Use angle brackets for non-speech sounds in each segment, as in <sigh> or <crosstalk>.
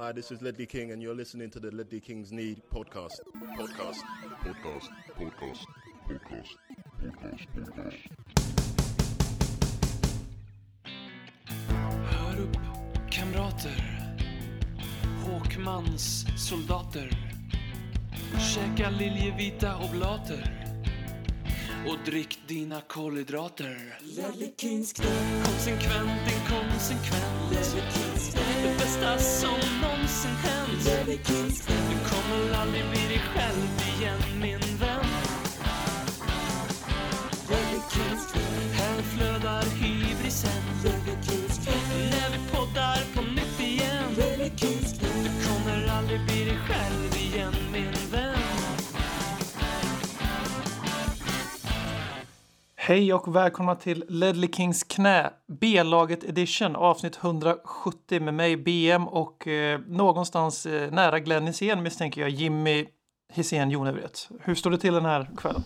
Hi, this is Ledley King, and you're listening to the Ledley Kings Need podcast. Podcast. Podcast. Podcast. Podcast. Podcast. Podcast. Hör upp, kamrater. Håkmans soldater. Käka liljevita oblater. Och drick dina kolhydrater. Konsekvent, inkonsekvent. Det bästa som någonsin hänt. Du kommer aldrig bli dig själv igen, min vän. Här flödar hybrisen. När vi poddar på nytt igen. Du kommer aldrig bli dig själv Hej och välkomna till Ledley Kings knä, B-laget edition, avsnitt 170 med mig BM och eh, någonstans eh, nära Glenn Hysén misstänker jag Jimmy Hysén Jonevret. Hur står det till den här kvällen?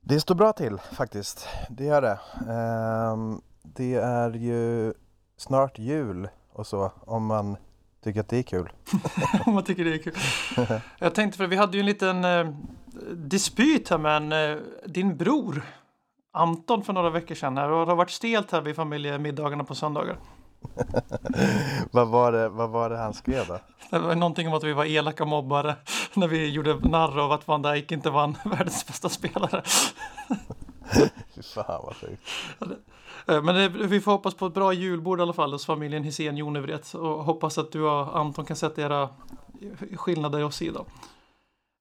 Det står bra till faktiskt. Det gör det. Ehm, det är ju snart jul och så om man tycker att det är kul. <laughs> Om man tycker det är kul. <laughs> Jag tänkte för vi hade ju en liten eh, dispyt här med en, eh, din bror Anton för några veckor sedan. Här. Och Det har varit stelt här vid familjemiddagarna på söndagar. <laughs> vad, var det, vad var det han skrev då? Det var någonting om att vi var elaka mobbare <laughs> när vi gjorde narr av att Van Dijk inte vann <laughs> världens bästa spelare. Fy fan vad sjukt. Eh, Men det, vi får hoppas på ett bra julbord i alla fall hos familjen Hisén Jonevret och hoppas att du och Anton kan sätta era skillnader åt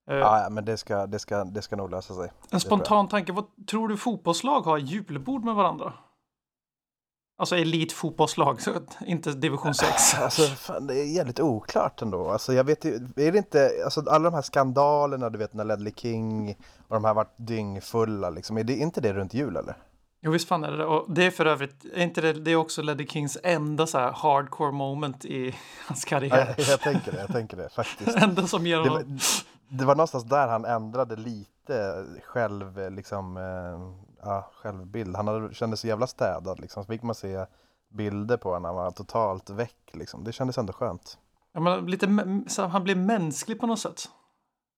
Eh, Ja, ja, men det ska, det, ska, det ska nog lösa sig. En spontan tanke, vad tror du fotbollslag har julbord med varandra? Alltså elitfotbollslag, så inte division 6. Alltså fan, det är jävligt oklart ändå. Alltså jag vet ju, är det inte, alltså alla de här skandalerna du vet när Ledley King och de här varit dyngfulla liksom. Är det inte det runt jul eller? Jo visst fan är det. Och det är för övrigt, är inte det, det är också Ledley Kings enda så här hardcore moment i <laughs> hans Ja, karriär. jag, jag tänker det, jag tänker det faktiskt. <laughs> enda som ger Det var, honom det var någonstans där han ändrade lite själv, eh, liksom, eh, ja, självbild. Han hade, kände sig jävla städad liksom. Så fick man se bilder på honom när han var totalt väck liksom. Det kändes ändå skönt. Ja, men lite, så han blev mänsklig på något sätt.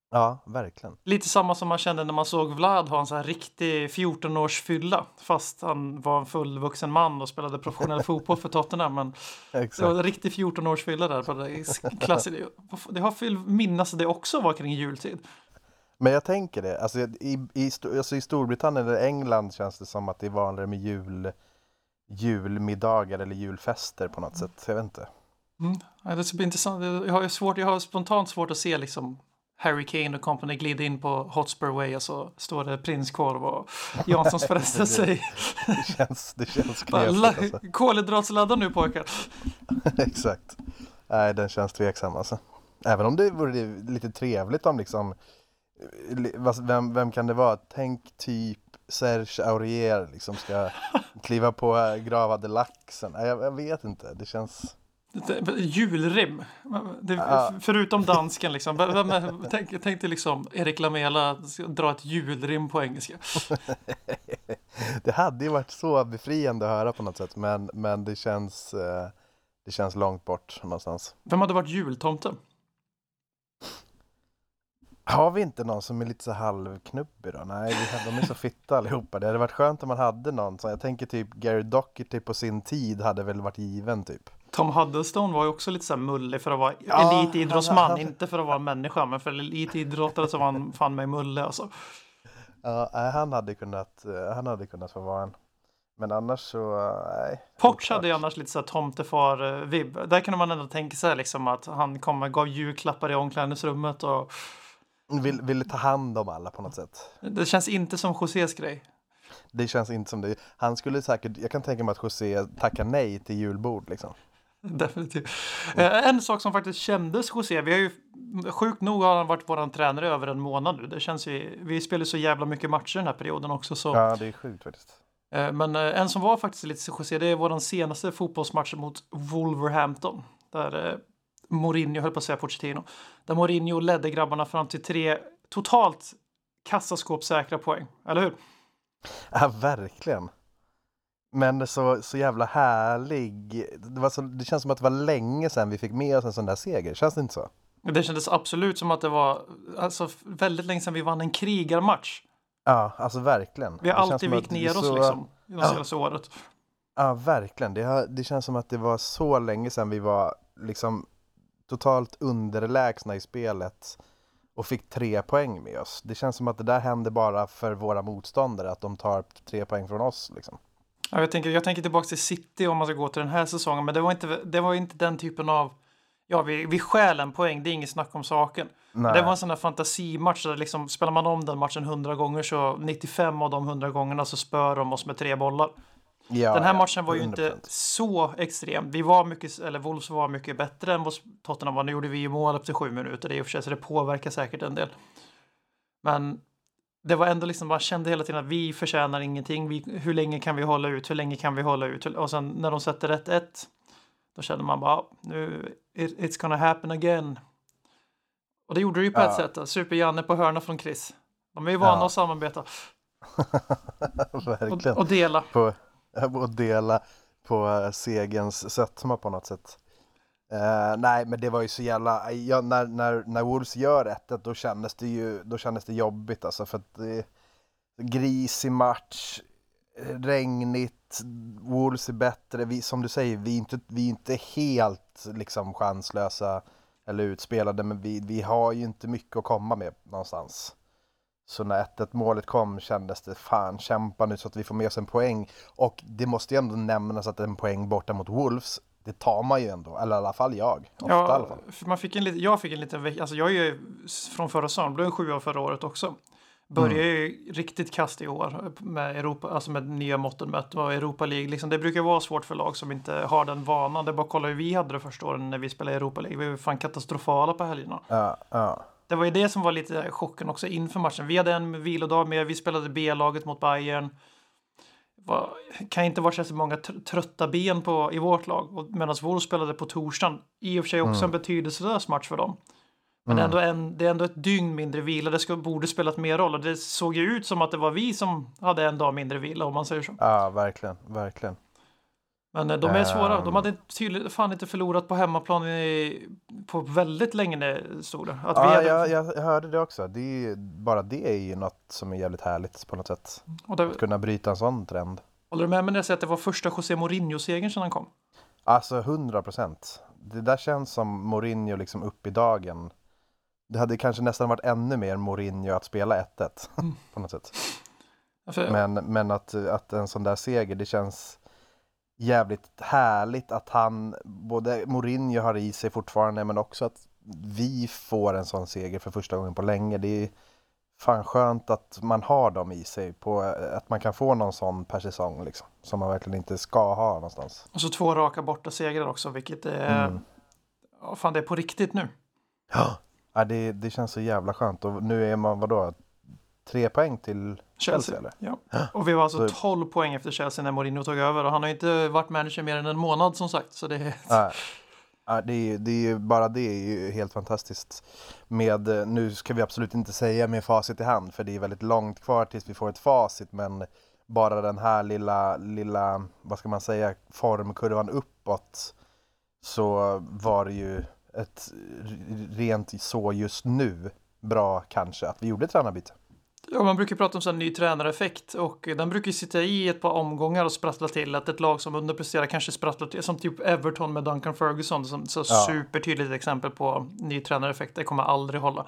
Ja, verkligen. Lite samma som man kände när man såg Vlad ha en så här riktig 14-års fylla. Fast han var en fullvuxen man och spelade professionell <laughs> fotboll för Tottenham. Men det var Exakt. en riktig 14-års fylla där. På det, klass, det har fyll, minnas det också var kring jultid. Men jag tänker det, alltså i, i, alltså i Storbritannien eller England känns det som att det är vanligare med jul, julmiddagar eller julfester på något sätt. Jag vet inte. Mm. Ja, det ska bli intressant. Jag har, svårt, jag har spontant svårt att se liksom Harry Kane och company glida in på Hotspur Way och så står det prinskorv och Janssons frestelse <laughs> i. Det känns, det känns knepigt alltså. <laughs> Kolhydratsladdar nu pojkar. <laughs> Exakt. Nej, den känns tveksam alltså. Även om det vore lite trevligt om liksom, vem, vem kan det vara? Tänk typ Serge Aurier liksom ska kliva på gravad laxen. Nej, jag, jag vet inte, det känns... Julrim. Det. Förutom <laughs> dansken liksom. Tänk, tänk dig liksom Erik Lamela dra ett julrim på engelska. <laughs> Det hade ju varit så befriande att höra på något sätt, men, men det känns... eh, Det känns långt bort någonstans. Vem hade varit jultomte? Har vi inte någon som är lite så halvknubbig då? Nej, vi de är så fitta allihopa. Det hade varit skönt om man hade någon. Så jag tänker typ Gary Docherty på sin tid hade väl varit given typ. Tom Huddlestone var ju också lite så här mullig för att vara Ja, elitidrottsman. han- han- Inte för att vara människa, men för elitidrottare så var han fan mig mulle alltså. Ja, han hade kunnat, eh, han hade kunnat få vara en. Men annars så, eh, nej. Oklart. hade ju annars lite så här tomtefar-vibb. Där kunde man ändå tänka sig liksom att han kom och gav julklappar i omklädningsrummet och Vill, ville ta hand om alla på något sätt. det känns inte som Josés grej. Det känns inte som det. Han skulle säkert, jag kan tänka mig att José tackar nej till julbord liksom. <laughs> Definitivt. Eh, En sak som faktiskt kändes José, vi har ju sjukt nog har han varit våran tränare över en månad nu. Det känns ju, vi spelar så jävla mycket matcher den här perioden också så. Ja, det är sjukt faktiskt. Eh, Men eh, en som var faktiskt lite José, det är våran senaste fotbollsmatch mot Wolverhampton. Där eh, Mourinho, höll på att säga Pochettino, där Mourinho ledde grabbarna fram till tre totalt kassaskåpssäkra poäng. Eller hur? Ja, verkligen. Men så, så jävla härlig. Det, var så, det känns som att det var länge sedan vi fick med oss en sån där seger. Känns det inte så? Det kändes absolut som att det var alltså, väldigt länge sedan vi vann en krigarmatch. Ja, alltså verkligen. Vi har Det alltid vikt ner oss så- liksom, det Ja. senaste året. Ja, verkligen. Det, har, det känns som att det var så länge sedan vi var liksom totalt underlägsna i spelet och fick tre poäng med oss. Det känns som att det där händer bara för våra motståndare, att de tar tre poäng från oss. Liksom. Ja, jag, tänker, jag tänker tillbaka till City om man ska gå till den här säsongen, men det var inte, det var inte den typen av Ja, vi, vi stjäl en poäng, det är inget snack om saken. Nej. Det var en sån här fantasimatch där liksom, spelar man om den matchen 100 gånger så 95 av de 100 gångerna så spör de oss med tre bollar. Ja, den här matchen var ju inte 100%. så extrem. Vi var mycket, eller Wolves var mycket bättre än vad Tottenham var. Nu gjorde vi ju mål efter sju minuter, det är för sig, så det påverkar säkert en del. Men det var ändå liksom, man kände hela tiden att vi förtjänar ingenting. Vi, hur länge kan vi hålla ut? Hur länge kan vi hålla ut? Och sen när de sätter 1-1, då kände man bara, nu, it, it's gonna happen again. Och det gjorde det ju på Ja. ett sätt. då. Super-Janne på hörna från Chris. De är ju vana Ja. att samarbeta <laughs> Verkligen. och, och dela. På, och dela på eh, segens sötma på något sätt. Uh, nej, men det var ju så jävla... Ja, när, när, när Wolves gör 1 då kändes det ju då kändes det jobbigt alltså. För att det, grisig match, regnigt, Wolves är bättre. Vi, som du säger, vi är inte, vi är inte helt liksom chanslösa eller utspelade, men vi, vi har ju inte mycket att komma med någonstans. Så när 1-1 målet kom kändes det fan kämpa nu så att vi får med oss en poäng. Och det måste ju ändå nämnas att en poäng borta mot Wolves, det tar man ju ändå. Eller i alla fall jag. Ofta i alla Ja, fall. man fick en liten, jag fick en liten alltså jag är ju från förra säsongen, blev en sjua förra året också. Började Mm. ju riktigt kast i år med Europa, alltså med nya måtten mött och Europa League. Liksom, det brukar vara svårt för lag som inte har den vanan. Det är bara att kolla hur vi hade det första åren när vi spelade Europa League. Vi var fan katastrofala på helgerna. Ja, ja. Det var ju det som var lite chocken också inför matchen. Vi hade en vilodag med, vi spelade B-laget mot Bayern. Var, kan inte vara så många tr- trötta ben på, i vårt lag. Medan Wolves spelade på torsdagen. I och för sig också en betydelselös match för dem. Men det, är ändå en, det är ändå ett dygn mindre vila. Det ska, borde spelat mer roll. Och det såg ju ut som att det var vi som hade en dag mindre vila om man säger så. ja verkligen, verkligen. Men eh, de är svåra. De Ehm. hade tydligt, fan inte förlorat på hemmaplan i, på väldigt länge stod det. Att vi Ja, hade, jag, jag, hörde det också. Det är, bara det är ju något som är jävligt härligt på något sätt. det, Att kunna bryta en sån trend. Håller du med mig när jag säger att det var första José Mourinho-segern sedan han kom? Alltså 100 procent. Det där känns som Mourinho liksom upp i dagen. Det hade kanske nästan varit ännu mer Mourinho att spela 1-1 <laughs> på något sätt. Men, men att, att en sån där seger, det känns jävligt härligt att han, både Mourinho har i sig fortfarande, men också att vi får en sån seger för första gången på länge. Det är fan skönt att man har dem i sig, på, att man kan få någon sån per säsong liksom, som man verkligen inte ska ha någonstans. och så två raka borta segrar också, vilket är... Mm. Fan, det är på riktigt nu. Ja, ja det, det känns så jävla skönt och nu är man vadå, tre poäng till Chelsea, eller? Ja. Och vi var alltså Så- 12 poäng efter Chelsea när Mourinho tog över och han har ju inte varit manager mer än en månad som sagt. Så det är... Ja, ja, det, är, det är ju, bara det är ju helt fantastiskt. Med, eh, nu ska vi absolut inte säga med facit i hand, för det är väldigt långt kvar tills vi får ett facit, men bara den här lilla, lilla, vad ska man säga, formkurvan uppåt, så var det ju ett rent så just nu bra kanske att vi gjorde tränarbyte. Ja, man brukar prata om sån ny tränareffekt och den brukar sitta i ett par omgångar och sprattla till att ett lag som underpresterar kanske sprattlar till, som typ Everton med Duncan Ferguson, som så Ja. supertydligt exempel på ny tränareffekt. Det kommer aldrig hålla.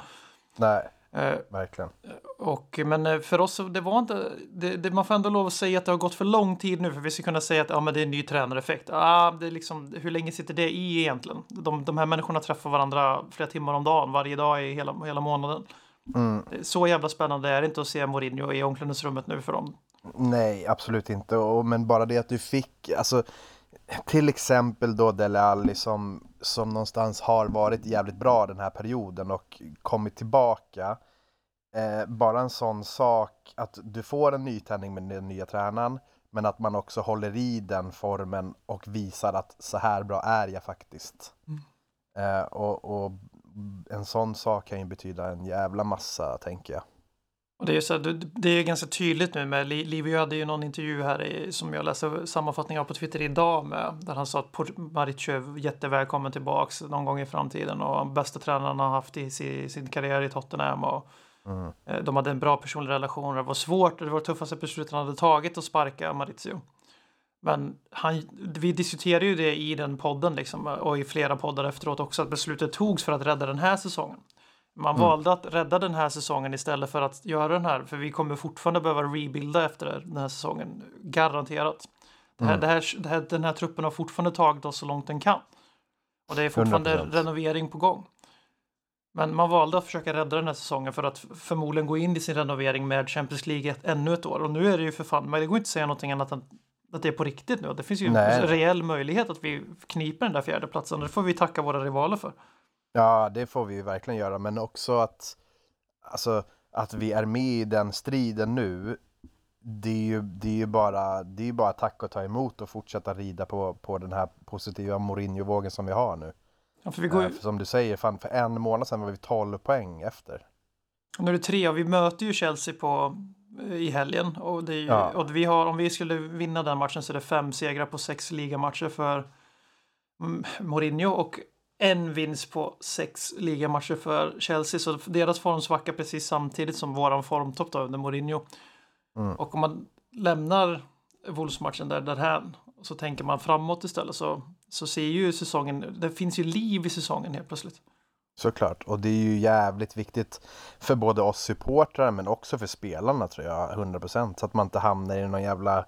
Nej, Eh, verkligen. Och, men eh, för oss, det var inte, det, det, man får ändå lov att säga att det har gått för lång tid nu för vi ska kunna säga att ja, men det är en ny tränareffekt. Ah, det är liksom, hur länge sitter det i egentligen? De, de här människorna träffar varandra flera timmar om dagen, varje dag i hela, hela månaden. Mm. Så jävla spännande är det inte att se Mourinho i omklädningsrummet nu för dem. Nej, absolut inte. Och, men bara det att du fick, alltså till exempel då Dele Alli som, som någonstans har varit jävligt bra den här perioden och kommit tillbaka. Eh, bara en sån sak att du får en nytändning med den nya tränaren men att man också håller i den formen och visar att så här bra är jag faktiskt. Eh, och, och en sån sak kan ju betyda en jävla massa tänker jag. Och det är, så här, det- är ganska tydligt nu med Li- Livio hade ju någon intervju här i, som jag läste sammanfattning av på Twitter idag med där han sa att är jättevälkommen tillbaks någon gång i framtiden och bästa tränaren han har haft i sin, karriär i Tottenham och eh, de hade en bra personlig relation. Det var svårt och det var det tuffaste beslutet han hade tagit att sparka Maurizio. Men han, vi diskuterade ju det i den podden liksom, och i flera poddar efteråt också att beslutet togs för att rädda den här säsongen. Man valde att rädda den här säsongen istället för att göra den här, för vi kommer fortfarande behöva rebuilda efter den här säsongen, garanterat. Det här, det här, det här, den här truppen har fortfarande tagit oss så långt den kan. Och det är fortfarande 100%. renovering på gång. Men man valde att försöka rädda den här säsongen för att förmodligen gå in i sin renovering med Champions League ett, ännu ett år. Och nu är det ju för fan, men det går inte att säga någonting annat än att det är på riktigt nu. Det finns ju en Nej. reell möjlighet att vi kniper den där fjärdeplatsen. Det får vi tacka våra rivaler för. Ja, det får vi ju verkligen göra, men också att, alltså, att vi är med i den striden nu, det är ju, det är ju bara, det är bara tack och ta emot och fortsätta rida på, på den här positiva Mourinho-vågen som vi har nu. Ja, för vi går ju, Eh, som du säger, fan, för en månad sedan var vi 12 poäng efter. Nu är det tre och vi möter ju Chelsea på, i helgen. Och, det Ja. och vi har, om vi skulle vinna den matchen så är det fem segrar på sex ligamatcher för Mourinho och en vinst på sex ligamatcher för Chelsea. Så deras formsvacka precis samtidigt som våran formtopp då under Mourinho. Mm. Och om man lämnar Wolves-matchen där därhän så tänker man framåt istället så, så ser ju säsongen, det finns ju liv i säsongen helt plötsligt. Såklart, och det är ju jävligt viktigt för både oss supportrar men också för spelarna tror jag, 100% så att man inte hamnar i någon jävla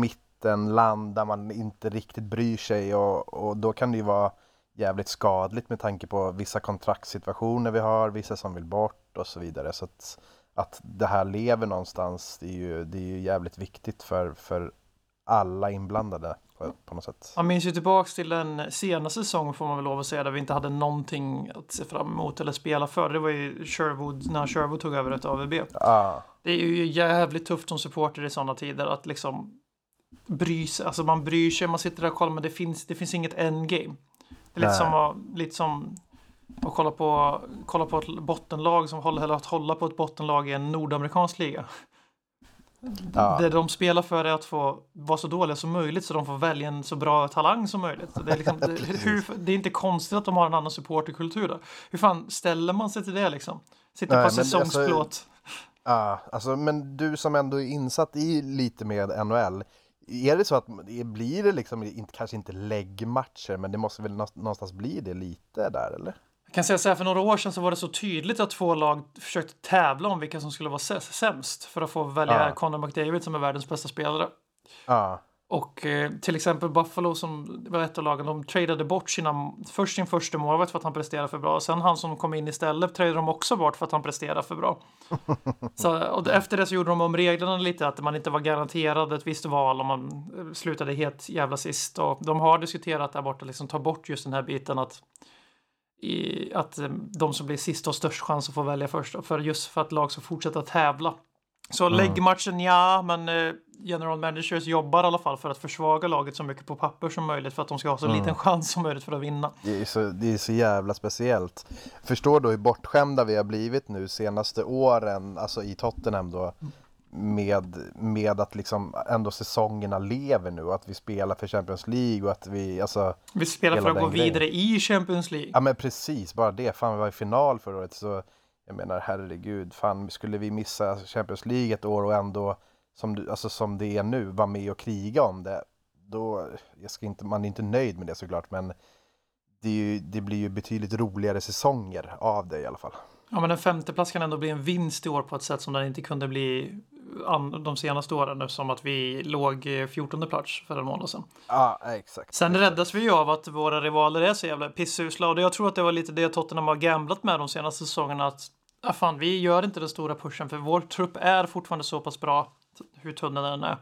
mittenland där man inte riktigt bryr sig. Och, och då kan det ju vara jävligt skadligt med tanke på vissa kontraktssituationer vi har, vissa som vill bort och så vidare. Så att, att det här lever någonstans, det är ju, det är ju jävligt viktigt för, för alla inblandade på, något sätt. Man minns ju tillbaks till den senaste säsongen får man väl lov att säga där vi inte hade någonting att se fram emot eller spela för. Det var ju Sherwood, när Sherwood tog över ett AVB. Ja, Det är ju jävligt tufft som supporter i sådana tider att liksom bry sig. Alltså man bryr sig, man sitter där och kollar men det finns, det finns inget endgame. Det är lite Nej. som, att, lite som att kolla på, kolla på ett bottenlag som håller, eller att hålla på ett bottenlag i en nordamerikansk liga. Ja. Det de spelar för är att få vara så dåliga som möjligt så de får välja en så bra talang som möjligt. Det är, liksom, <laughs> det, hur, det är inte konstigt att de har en annan supporterkultur där. Hur fan ställer man sig till det liksom? Sitter Nej, på alltså- säsongsplåt. Ja, alltså, men du som ändå är insatt i lite med NHL, är det så att det blir det liksom, kanske inte läggmatcher, men det måste väl nå- någonstans bli det lite där eller? Jag kan säga så här, för några år sedan så var det så tydligt att två lag försökte tävla om vilka som skulle vara sä- sämst för att få välja Ja. Conor McDavid som är världens bästa spelare. Ja, Och eh, till exempel Buffalo som var ett av lagen, de tradade bort sina, först sin första målvakt för att han presterade för bra. Sen han som kom in istället tradade de också bort för att han presterade för bra. <laughs> så, och efter det så gjorde de om reglerna lite, att man inte var garanterad ett visst val om man eh, slutade helt jävla sist. Och de har diskuterat där borta, liksom ta bort just den här biten att i, att eh, de som blir sist har störst chans att få välja först. För just för att lag ska fortsätta tävla. Så läggmatchen, ja, men eh, general managers jobbar i alla fall för att försvaga laget så mycket på papper som möjligt för att de ska ha så liten chans som möjligt för att vinna. det är, så, det är så jävla speciellt. Förstår då hur bortskämda vi har blivit nu senaste åren, alltså i Tottenham då, med, med att liksom ändå säsongerna lever nu och att vi spelar för Champions League och att vi, alltså Vi spelar för att gå grejen. vidare i Champions League. Ja men precis, bara det. Fan vi var i final förra året så jag menar herregud, fan skulle vi missa Champions League ett år och ändå som, du, alltså, som det är nu vara med och kriga om det. Då, jag ska inte, man är inte nöjd med det såklart men det, ju, det blir ju betydligt roligare säsonger av det i alla fall. Ja, men en femteplats kan ändå bli en vinst i år på ett sätt som den inte kunde bli de senaste åren eftersom att vi låg eh, 14 plats för en månad sedan. Ja, exakt. Sen räddas vi ju av att våra rivaler är så jävla pissusla och jag tror att det var lite det Tottenham har gamblat med de senaste säsongerna att ah, fan, vi gör inte den stora pushen för vår trupp är fortfarande så pass bra hur tunn den än är.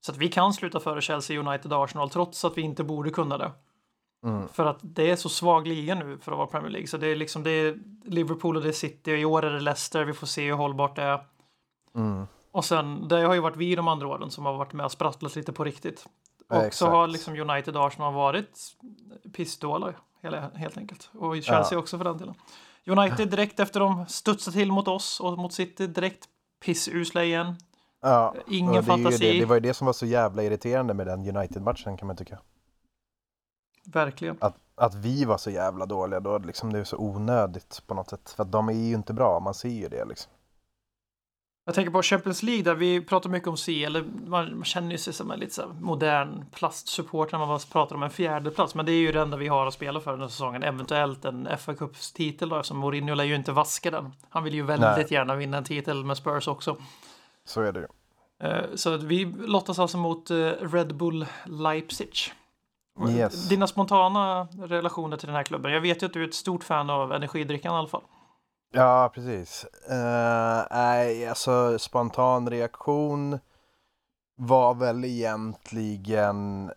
Så att vi kan sluta före Chelsea, United och Arsenal trots att vi inte borde kunna det. För att det är så svag liga nu för att vara Premier League. Så det är liksom det är Liverpool och det är City och i år är det Leicester. Vi får se hur hållbart det är. Mm. Och sen, det har ju varit vi de andra åren som har varit med och sprattlat lite på riktigt. Ja, Och så exakt. har liksom United och Arsenal varit pissdåliga hela- helt enkelt. Och Chelsea också för den delen. United direkt efter de studsade till mot oss och mot City direkt pissusla igen. Ja, Ingen det, fantasi. det, det var ju det som var så jävla irriterande med den United-matchen kan man tycka. Verkligen. Att, att vi var så jävla dåliga då, liksom, det är så onödigt på något sätt. För att de är ju inte bra, man ser ju det liksom. Jag tänker på Champions League där vi pratar mycket om C, eller man, känner ju sig som en lite modern plastsupport när man pratar om en fjärde plats. Men det är ju det enda vi har att spela för den här säsongen. Eventuellt en fa Cups-titel då, eftersom Mourinho lär ju inte vaska den. Han vill ju väldigt Nej. gärna vinna en titel med Spurs också. Så är det ju. Eh, Så vi lottas alltså mot eh, Red Bull Leipzig. Yes. Dina spontana relationer till den här klubben? Jag vet ju att du är ett stort fan av energidrickan i alla fall. Ja, precis. Eh, nej, uh, alltså spontan reaktion var väl egentligen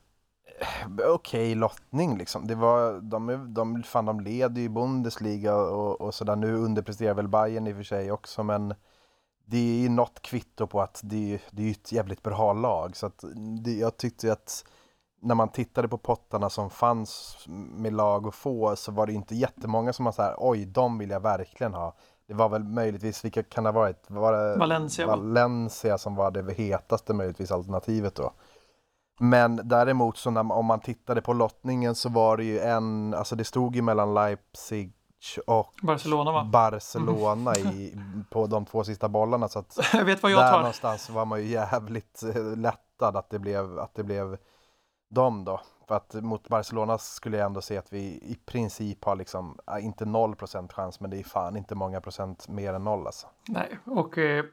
okej okej lottning liksom. Det var, de, de, fan, de leder ju Bundesliga och, och sådär. Nu underpresterar väl Bayern i och för sig också, men det är ju något kvitto på att det, det är ju ett jävligt bra lag. Så att det, jag tyckte att när man tittade på pottarna som fanns med lag att få så var det inte jättemånga som var så här, oj, de vill jag verkligen ha. Det var väl möjligtvis, vilka kan det ha varit? Var det Valencia, va? Valencia som var det hetaste möjligtvis alternativet då. Men däremot så när, om man tittade på lottningen så var det ju en, alltså det stod ju mellan Leipzig och Barcelona va? Barcelona i, på de två sista bollarna så att <laughs> Jag vet vad jag där tar. någonstans var man ju jävligt eh, lättad att det blev, att det blev dem då. För att mot Barcelona skulle jag ändå se att vi i princip har liksom, inte 0% chans men det är fan inte många procent mer än noll alltså. Nej, och eh,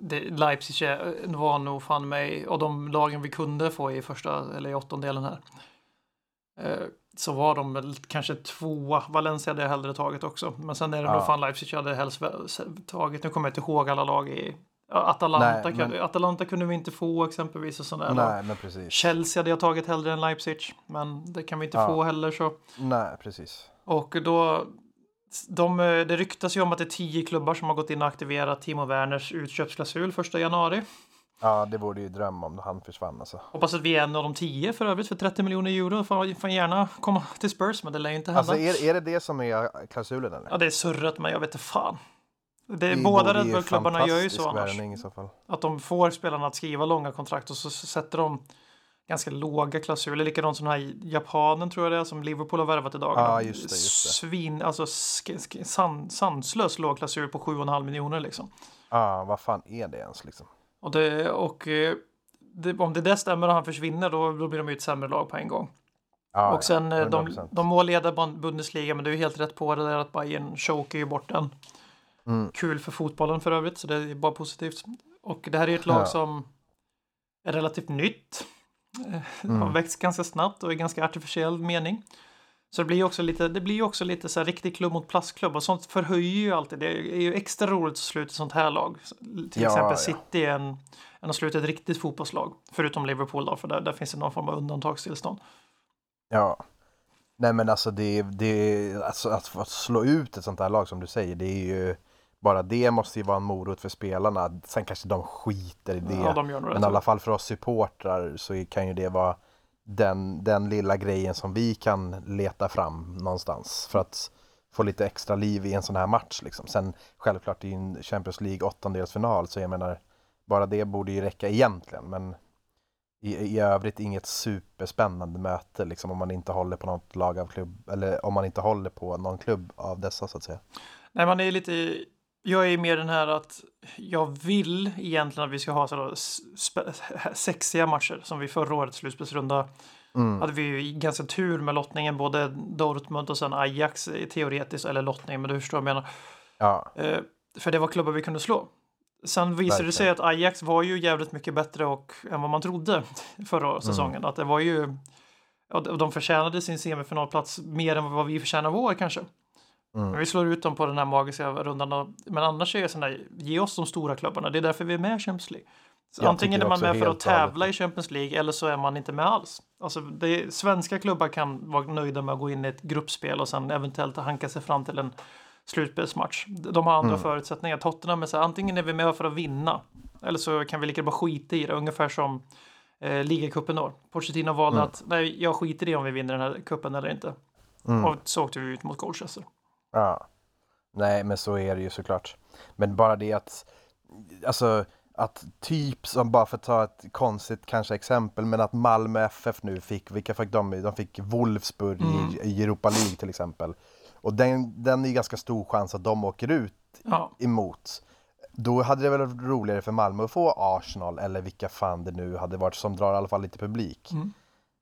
det, Leipzig var nog fan mig, och de lagen vi kunde få i första eller i åttondelen här. Eh, så var de väl kanske tvåa. Valencia hade jag hellre tagit också. Men sen är det Ja. nog fan Leipzig jag hade helst tagit. Nu kommer jag inte ihåg alla lag i Atalanta. Nej, men- Atalanta kunde vi inte få exempelvis. Och sådär. Nej men precis. Chelsea hade jag tagit hellre än Leipzig. Men det kan vi inte Ja. få heller så. Nej precis. Och då, de, det ryktas ju om att det är tio klubbar som har gått in och aktiverat Timo Werners utköpsklausul första januari. Ja det vore ju dröm om han försvann alltså. Hoppas att vi är en av de tio för övrigt för 30 miljoner euro. Får, får gärna komma till Spurs, men det lär ju inte hända. Alltså är, är det det som är klausulen eller? Ja, det är surret, men jag vet inte fan. Det, Det båda Red Bull-klubbarna gör ju så annars. i så fall. Att de får spelarna att skriva långa kontrakt och så sätter de ganska låga klausuler. Likadant som den här japanen tror jag det är som Liverpool har värvat i dagarna. Ja, just det, just det. Svin, alltså san, sanslös låg klausul på 7,5 miljoner liksom. Ja vad fan är det ens liksom? Och, det, och eh, det, om det där stämmer och han försvinner då, då blir de ju ett sämre lag på en gång. Ja, och sen ja, eh, de, 100%. de må leda Bund- Bundesliga men du är helt rätt på det där att Bayern chokar ju bort den. Mm. Kul för fotbollen för övrigt så det är bara positivt. Och det här är ett lag Ja. som är relativt nytt. Eh, Mm. Har växt ganska snabbt och i ganska artificiell mening. Så det blir ju också lite, det blir också lite så här riktig klubb mot plastklubb och sånt förhöjer ju alltid. Det är ju extra roligt att sluta sånt här lag. Till Ja, exempel ja. City är en, än att sluta ett riktigt fotbollslag. Förutom Liverpool då, för där, där finns det någon form av undantagstillstånd. Ja. Nej men alltså det, det alltså att få slå ut ett sånt här lag som du säger, det är ju bara det måste ju vara en morot för spelarna. Sen kanske de skiter i det. Ja, de men i alla fall för oss supportrar så kan ju det vara den, den lilla grejen som vi kan leta fram någonstans för att få lite extra liv i en sån här match liksom. Sen självklart i en Champions League åttondelsfinal så jag menar bara det borde ju räcka egentligen men i, i övrigt inget superspännande möte liksom om man inte håller på något lag av klubb eller om man inte håller på någon klubb av dessa så att säga. Nej, man är lite... Jag är mer den här att jag vill egentligen att vi ska ha sådana sexiga matcher som vi förra årets slutspelsrunda Mm. hade vi ju ganska tur med lottningen, både Dortmund och sen Ajax teoretiskt, eller lottning, men du förstår vad jag menar. Ja, Eh, för det var klubbar vi kunde slå. Sen visade det sig att Ajax var ju jävligt mycket bättre och, än vad man trodde <laughs> förra säsongen. Att det var ju... de- De förtjänade sin semifinalplats mer än vad vi förtjänar vår kanske. Mm. Vi slår ut dem på den här magiska rundan. Men annars är sån där, ge oss de stora klubbarna. Det är därför vi är med i Champions League. Antingen är man med för att tävla i Champions League eller så är man inte med alls. Alltså, det, svenska klubbar kan vara nöjda med att gå in i ett gruppspel och sen eventuellt hanka sig fram till en slutspelsmatch. De har andra Mm. förutsättningar. Tottenham är så här, antingen är vi med för att vinna eller så kan vi lika bara skita i det. Ungefär som eh, ligacupen då. Pochettino valde Mm. att nej, jag skiter i om vi vinner den här kuppen eller inte. Mm. Och så åkte vi ut mot Colchester. Ja. Nej, men så är det ju såklart. Men bara det att alltså att typ som bara för att ta ett konstigt kanske exempel men att Malmö FF nu fick, vilka fick de? De fick Wolfsburg Mm. i, i Europa League till exempel. Och den, den är ju ganska stor chans att de åker ut Ja, emot. Då hade det väl varit roligare för Malmö att få Arsenal eller vilka fan det nu hade varit som drar i alla fall lite publik. Mm.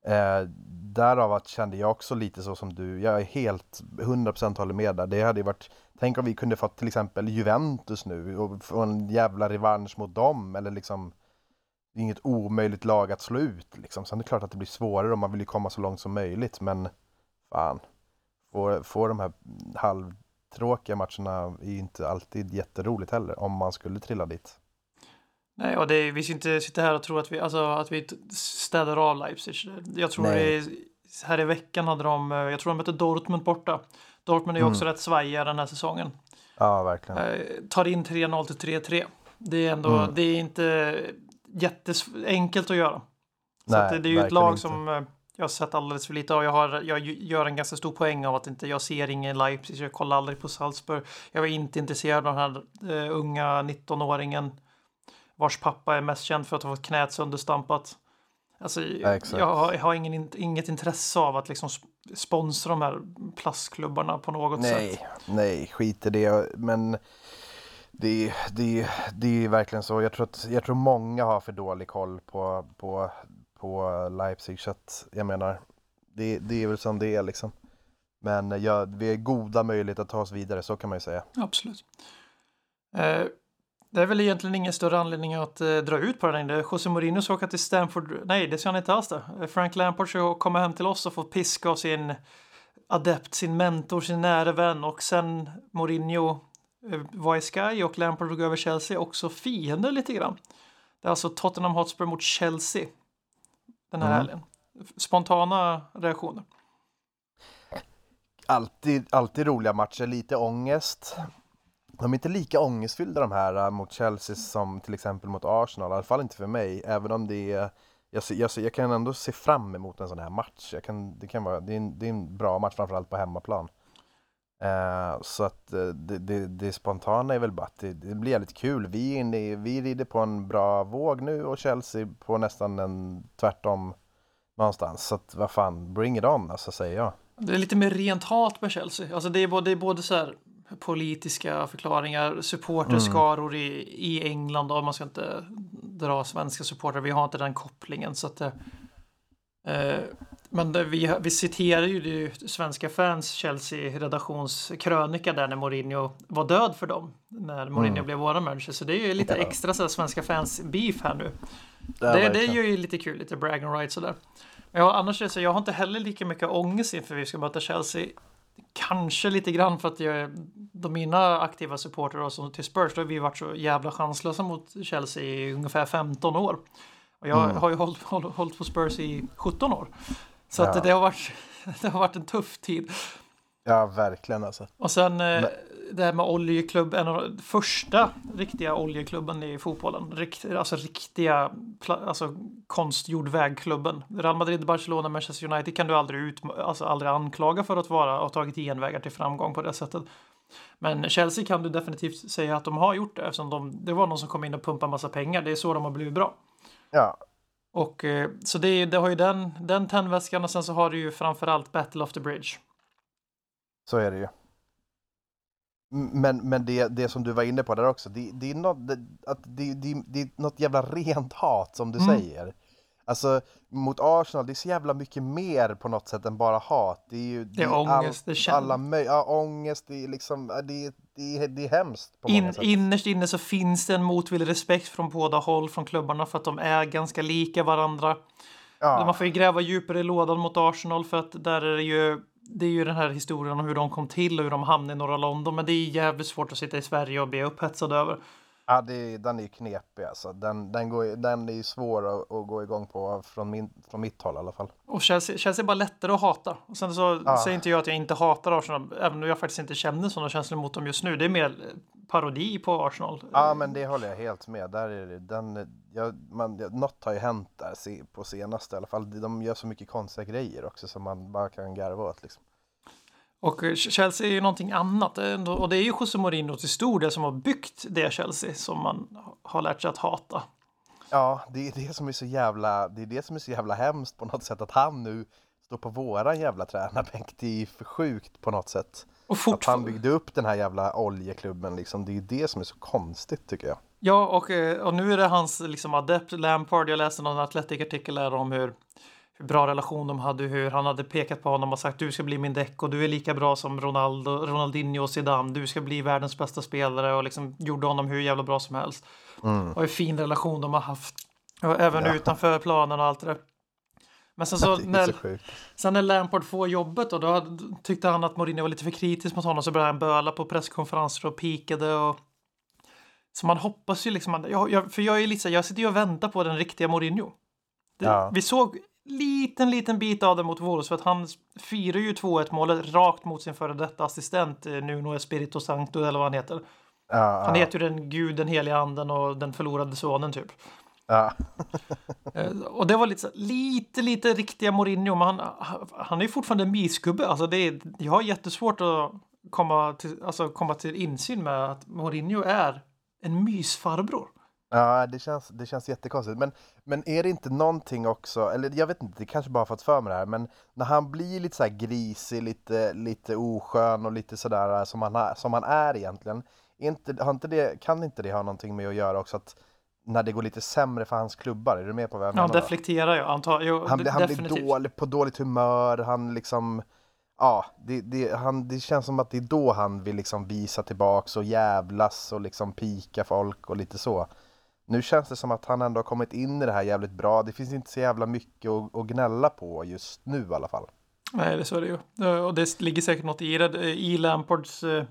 Eh, därav att kände jag också lite så som du, jag är helt 100% håller med där. Det hade ju varit, tänk om vi kunde fått till exempel Juventus nu och få en jävla revansch mot dem eller liksom det är inget omöjligt lag att slå ut liksom. Sen är det klart att det blir svårare om man vill ju komma så långt som möjligt men fan, få, få de här halvtråkiga matcherna är ju inte alltid jätteroligt heller om man skulle trilla dit nej, och är- vi ska inte sitta här och tro att vi, alltså, att vi städar av Leipzig. Jag tror Nej. det är, här i veckan hade de, eh, jag tror de mötte Dortmund borta. Dortmund är ju Mm. också rätt svajiga den här säsongen. Ja, verkligen. Eh, tar in 3-0 till 3-3. Det är ändå, Mm. det är inte jätteenkelt att göra. Så Nej, att det, är ju ett lag inte. som eh, jag har sett alldeles för lite av. Jag, har, jag gör en ganska stor poäng av att inte jag ser ingen Leipzig. Jag kollar aldrig på Salzburg. Jag var inte intresserad av den här eh, unga 19-åringen vars pappa är mest känd för att ha fått knät sönderstampat. Alltså, exakt. jag har, jag har ingen, in- inget intresse av att liksom sp- sponsra de här plastklubbarna på något sätt. Nej, nej, skit i det. Men det, det, det är verkligen så. Jag tror, att, jag tror många har för dålig koll på, på, på Leipzig. Så att, jag menar, det, det är väl som det är liksom. Men ja, vi har goda möjligheter att ta oss vidare, så kan man ju säga. Absolut. Eh, det är väl egentligen ingen större anledning att eh, dra ut på det längre. José Mourinho ska åka till Stanford. Nej, det ska han inte alls det. Frank Lampard ska komma hem till oss och få piska av sin adept, sin mentor, sin nära vän och sen Mourinho eh, var i Sky och Lampard drog över Chelsea också fiender lite grann. Det är alltså Tottenham Hotspur mot Chelsea den här Mm. helgen. Spontana reaktioner. Alltid, alltid roliga matcher, lite ångest. De är inte lika ångestfyllda de här äh, mot Chelsea som till exempel mot Arsenal, i alla fall inte för mig. Även om det är, jag, jag, jag kan ändå se fram emot en sån här match. Jag kan, det, kan vara, det, är en, det är en bra match, framförallt på hemmaplan. Eh, så att eh, det, det, det spontana är väl bara att det, det blir lite kul. Vi, är inne i, vi rider på en bra våg nu och Chelsea på nästan en tvärtom någonstans. Så att vad fan, bring it on, alltså säger jag. Det är lite mer rent hat med Chelsea. Alltså det är både, det är både så här politiska förklaringar, supporterskaror i, i England och man ska inte dra svenska supportrar. Vi har inte den kopplingen så att det, eh, men det, vi, vi citerar ju det svenska fans Chelsea redaktionskrönika där när Mourinho var död för dem. När Mourinho Mm. blev våra manager. Så det är ju lite Ja. extra så här, svenska fans beef här nu. Det, det verkligen. är ju lite kul, lite brag and right sådär. Men ja, annars är det så, jag har inte heller lika mycket ångest inför vi ska möta Chelsea. Kanske lite grann för att jag, de mina aktiva supportrar och som till Spurs, då har vi varit så jävla chanslösa mot Chelsea i ungefär 15 år. Och jag Mm. har ju hållit, hållit, hållit på Spurs i 17 år. Så att Ja. det, har varit, <laughs> det har varit en tuff tid. Ja, verkligen alltså. Och sen eh, det här med oljeklubb, en av de första riktiga oljeklubben i fotbollen. Rikt, alltså riktiga, alltså konstgjord vägklubben. Real Madrid, Barcelona, Manchester United kan du aldrig, ut, alltså aldrig anklaga för att vara och tagit genvägar till framgång på det sättet. Men Chelsea kan du definitivt säga att de har gjort det eftersom de, det var någon som kom in och pumpade massa pengar. Det är så de har blivit bra. Ja, Och eh, så det, det har ju den, den tändväskan och sen så har du ju framförallt Battle of the Bridge. så är det ju. Men, men det, det som du var inne på där också, det, det, är, något, det, att det, det, det är något jävla rent hat som du Mm. säger. Alltså mot Arsenal, det är så jävla mycket mer på något sätt än bara hat. Det är ju Det är ångest, det är känd- alla möj- ja, ångest, det är liksom, det, är- det, är- det är hemskt på In, sätt. innerst inne så finns det en motvillig respekt från båda håll från klubbarna för att de är ganska lika varandra. ja. Man får ju gräva djupare i lådan mot Arsenal för att där är det ju det är ju den här historien om hur de kom till och hur de hamnade i norra London. Men det är jävligt svårt att sitta i Sverige och bli upphetsad över. Ja, det, den är ju knepig alltså. Den, den, går, den är ju svår att, att gå igång på från, min, från mitt håll i alla fall. Och Chelsea, Chelsea är bara lättare att hata. Och sen så Ja. säger inte jag att jag inte hatar Arsenal, även om jag faktiskt inte känner sådana känslor mot dem just nu. Det är mer parodi på Arsenal. Ja, men det håller jag helt med. Där är det, den, jag, man, ja, något har ju hänt där på senaste i alla fall. De gör så mycket konstiga grejer också som man bara kan garva åt liksom. Och eh, Chelsea är ju någonting annat. Och det är ju José Mourinho till stor del som har byggt det Chelsea som man har lärt sig att hata. Ja, det är det som är så jävla, det är det som är så jävla hemskt på något sätt att han nu står på våran jävla tränarbänk. Det är för sjukt på något sätt. Och Att han byggde upp den här jävla oljeklubben liksom. Det är det som är så konstigt tycker jag. Ja, och, eh, och nu är det hans liksom, adept Lampard. Jag läste någon Athletic-artikel där om hur, hur bra relation de hade, hur han hade pekat på honom och sagt du ska bli min däck och du är lika bra som Ronaldo, Ronaldinho och Zidane. Du ska bli världens bästa spelare och liksom gjorde honom hur jävla bra som helst. Och hur fin relation de har haft. Och även Ja. utanför planen och allt det där. Men sen <laughs> så, när, så sen när Lampard får jobbet och då hade- tyckte han att Mourinho var lite för kritisk mot honom så började han böla på presskonferenser och pikade och så man hoppas ju liksom, jag, jag, för jag är lite så jag sitter ju och väntar på den riktiga Mourinho. Det, Ja. Vi såg liten, liten bit av det mot Wolves för att han firar ju 2-1 målet rakt mot sin före detta assistent eh, Nuno Espirito Santo eller vad han heter. Ja, Han heter ju den gud, den heliga anden och den förlorade sonen typ. Ja. <laughs> Eh, Och det var lite, lite, lite riktiga Mourinho, men han, han är ju fortfarande en mysgubbe. Alltså det är, jag har jättesvårt att komma till, alltså komma till insyn med att Mourinho är en mysfarbror. Ja, det känns, det känns jättekonstigt. Men, men är det inte någonting också, eller jag vet inte, det kanske bara fått för mig det här, men när han blir lite så här grisig, lite, lite oskön och lite sådär som han, som han är egentligen, inte, har inte det, kan inte det ha någonting med att göra också att när det går lite sämre för hans klubbar, är du med på vad jag Ja, menar? då? deflekterar ju. Han, tar, jo, Han, han blir dålig, på dåligt humör, han liksom Ja, det, det, han, det känns som att det är då han vill liksom visa tillbaks och jävlas och liksom pika folk och lite så. Nu känns det som att han ändå har kommit in i det här jävligt bra. Det finns inte så jävla mycket att, att gnälla på just nu i alla fall. Nej, det så är det ju. Eh, Och det ligger säkert något i det. I Lampards eh,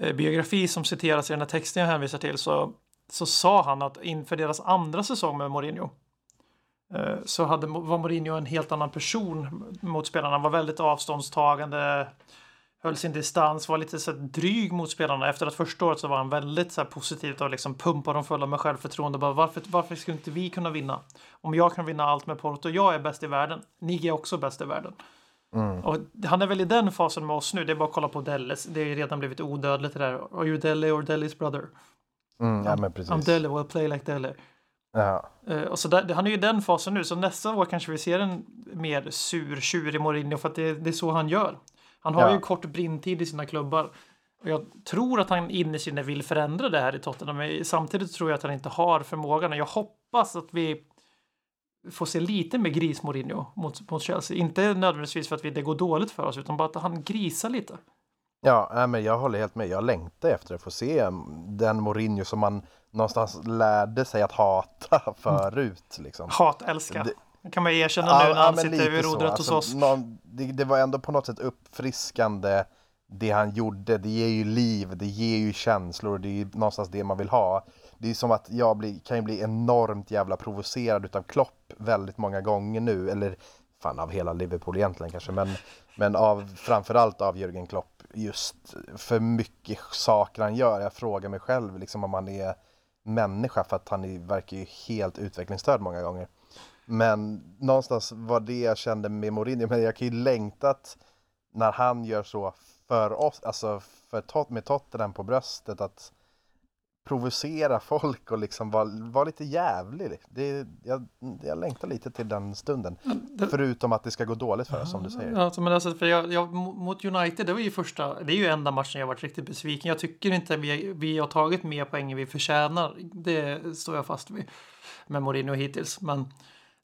eh, biografi som citeras i den här texten jag hänvisar till så, så sa han att inför deras andra säsong med Mourinho eh, så hade, var Mourinho en helt annan person mot spelarna. Han var väldigt avståndstagande, höll sin distans, var lite så dryg mot spelarna. Efter att första året så var han väldigt så här positivt och liksom pumpade dem fulla med självförtroende. Bara, varför, varför skulle inte vi kunna vinna? Om jag kan vinna allt med Porto, jag är bäst i världen. Ni är också bäst i världen. Och han är väl i den fasen med oss nu. Det är bara att kolla på Delles. Det ju redan blivit odödligt det där. Are you Dele or Dellis brother? Mm, ja men precis. Dele, well play like Dele. Ja. Eh, och så där, han är ju i den fasen nu, så nästa år kanske vi ser en mer sur, tjurig Mourinho för att det, det är så han gör. Han har Ja. ju kort brintid i sina klubbar. Och jag tror att han inne i sinne vill förändra det här i Tottenham, men samtidigt tror jag att han inte har förmågan. Jag hoppas att vi får se lite med gris Mourinho mot, mot Chelsea. Inte nödvändigtvis för att vi, det går dåligt för oss, utan bara att han grisar lite. Ja, men jag håller helt med. Jag längtar efter att få se den Mourinho som man någonstans lärde sig att hata <laughs> förut. Liksom. Hat, älska. Det- Det kan man erkänna Ja, nu när ja, han sitter vid rodret Alltså, hos oss. någon, det, det var ändå på något sätt uppfriskande det han gjorde. Det ger ju liv, det ger ju känslor och det är ju någonstans det man vill ha. Det är som att jag blir, kan ju bli enormt jävla provocerad utav Klopp väldigt många gånger nu. Eller fan av hela Liverpool egentligen kanske. Men, men av, framförallt av Jürgen Klopp. Just för mycket saker han gör. Jag frågar mig själv liksom om han är människa för att han är, verkar ju helt utvecklingsstörd många gånger. Men någonstans var det jag kände med Mourinho, men jag kan ju längta att när han gör så för oss, alltså för Tot med Tottenham på bröstet, att provocera folk och liksom vara var lite jävlig. Det, jag, jag längtar lite till den stunden. Förutom att det ska gå dåligt för oss som du säger. Ja, Alltså, men alltså, för jag, jag, mot United, det var ju första, det är ju enda matchen jag varit riktigt besviken. Jag tycker inte vi, vi har tagit mer poäng än vi förtjänar. Det står jag fast vid med Mourinho hittills. Men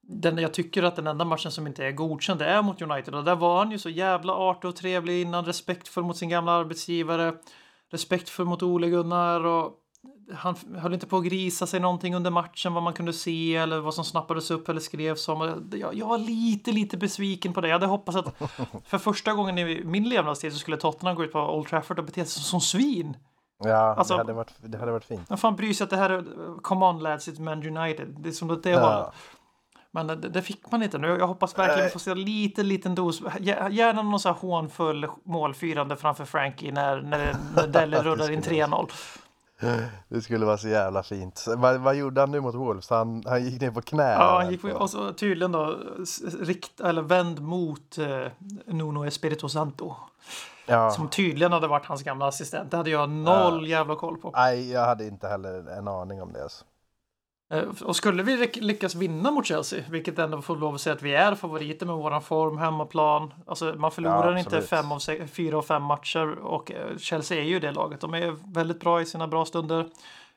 den, jag tycker att den enda matchen som inte är godkänd, det är mot United. Och där var han ju så jävla artig och trevlig innan, respektfull mot sin gamla arbetsgivare, respektfull mot Ole Gunnar och han höll inte på att grisa sig någonting under matchen vad man kunde se eller vad som snappades upp eller skrevs om. Jag, jag var lite, lite besviken på det. Jag hade hoppats att <laughs> för första gången i min levnadstid så skulle Tottenham gå ut på Old Trafford och bete sig som svin. Ja, Alltså- det, hade varit, det hade varit fint. Vem fan bryr sig att det här är Come on lads, it's Man United. Det är som det, det Ja. hållet. Men det, det fick man inte nu. Jag hoppas verkligen får se lite liten dos. Gär- Gärna någon sån här hånfull målfirande framför Frankie när, när, när Delle <laughs> rullar in 3-0. <laughs> Det skulle vara så jävla fint. Vad, vad gjorde han nu mot Wolves? Han, han gick ner på knä. Ja, han gick på, och så tydligen då rikt, eller vänd mot eh, Nuno Espirito Santo. ja. Som tydligen hade varit hans gamla assistent. Det hade jag noll jävla koll på. Nej, jag hade inte heller en aning om det. Alltså. Eh, Och skulle vi lyck- lyckas vinna mot Chelsea, vilket ändå får lov att säga att vi är favoriter med våran form, hemmaplan. Alltså man förlorar Ja, inte fem av se- fyra av fem matcher och eh, Chelsea är ju det laget. De är väldigt bra i sina bra stunder.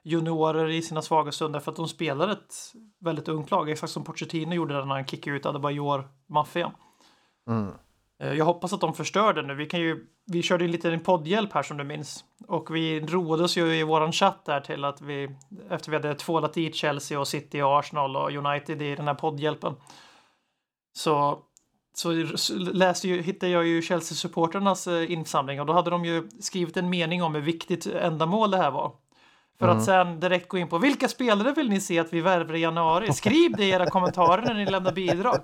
Juniorer i sina svaga stunder för att de spelar ett väldigt ungt lag. Exakt som Pochettino gjorde när han kickade ut Adebayor-maffian. Mm. Eh, jag hoppas att de förstör det nu. Vi, kan ju, vi körde ju lite en poddhjälp här som du minns. Och vi roade oss ju i våran chatt där till att vi, efter vi hade tvålat i Chelsea och City och Arsenal och United i den här poddhjälpen. Så, så läste ju, hittade jag ju Chelsea-supporternas eh, insamling och då hade de ju skrivit en mening om hur viktigt ändamål det här var. För att sen direkt gå in på vilka spelare vill ni se att vi värvar i januari? Skriv det i era kommentarer när ni lämnar bidrag.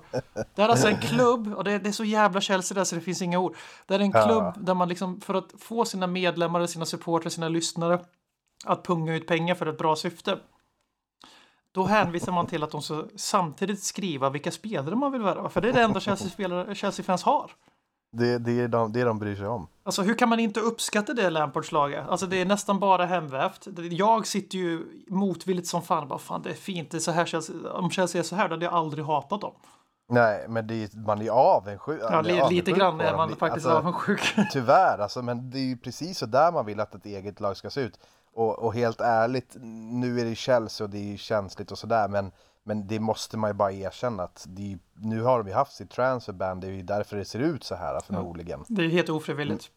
Det är alltså en klubb, och det, det är så jävla Chelsea där så det finns inga ord. Det är en Ja. klubb där man liksom för att få sina medlemmar, sina supportrar, sina lyssnare att punga ut pengar för ett bra syfte. Då hänvisar man till att de ska samtidigt skriva vilka spelare man vill värva. För det är det enda Chelsea-fans har. Det, det, är de, det de bryr sig om. Alltså hur kan man inte uppskatta det Lampards laget? Alltså det är nästan bara hemvävt. Jag sitter ju motvilligt som fan. Bara, fan det är fint, det är så här Chelsea. Om Chelsea är så här då hade jag aldrig hatat dem. Nej, men det, är- man är avundsjuk. Ja, li, lite avundsjuk grann på är man faktiskt alltså, avundsjuk. <laughs> Tyvärr, alltså, men det är ju precis så där man vill att ett eget lag ska se ut. Och, och helt ärligt, nu är det Chelsea och det är känsligt och sådär, men, men det måste man ju bara erkänna att är, nu har ju haft sitt transferband, det är ju därför det ser ut så här förmodligen. Det är helt ofrivilligt.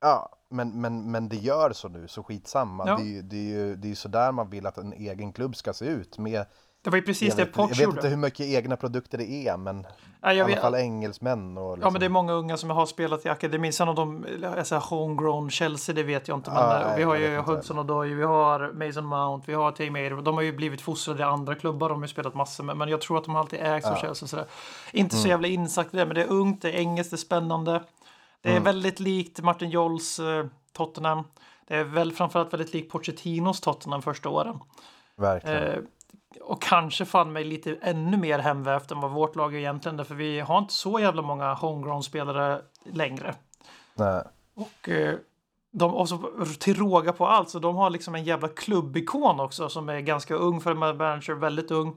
Ja, men, men, men det gör så nu, så skitsamma. Ja. Det, ju- det är ju det är ju så där man vill att en egen klubb ska se ut. Med, Det var ju precis jag, det vet, jag Poch vet inte gjorde. hur mycket egna produkter det är, men Nej, i jag alla vet, fall engelsmän och liksom. ja, men det är många unga som har spelat i akademin. Sen om de är så här homegrown Chelsea, det vet jag inte. Men Ja, eh, nej, vi har jag ju Hudson och vi har Mason Mount, vi har Tay Mader. De har ju blivit fostrade i andra klubbar. De har ju spelat massor med. Men jag tror att de alltid ägs av Ja. Chelsea. Sådär. Inte Mm. så jävla insatt i det, men det är ungt, det är engelskt, det är spännande. Det är Mm. väldigt likt Martin Jolls eh, Tottenham. Det är väl framförallt väldigt likt Pochettinos Tottenham första åren. Verkligen. Eh, och kanske fan mig lite ännu mer hemvävt än vad vårt lag är egentligen. Därför vi har inte så jävla många homegrown-spelare längre. Nej. Och, eh, de, och så till råga på allt, så de har liksom en jävla klubbikon också som är ganska ung för en manager, väldigt ung.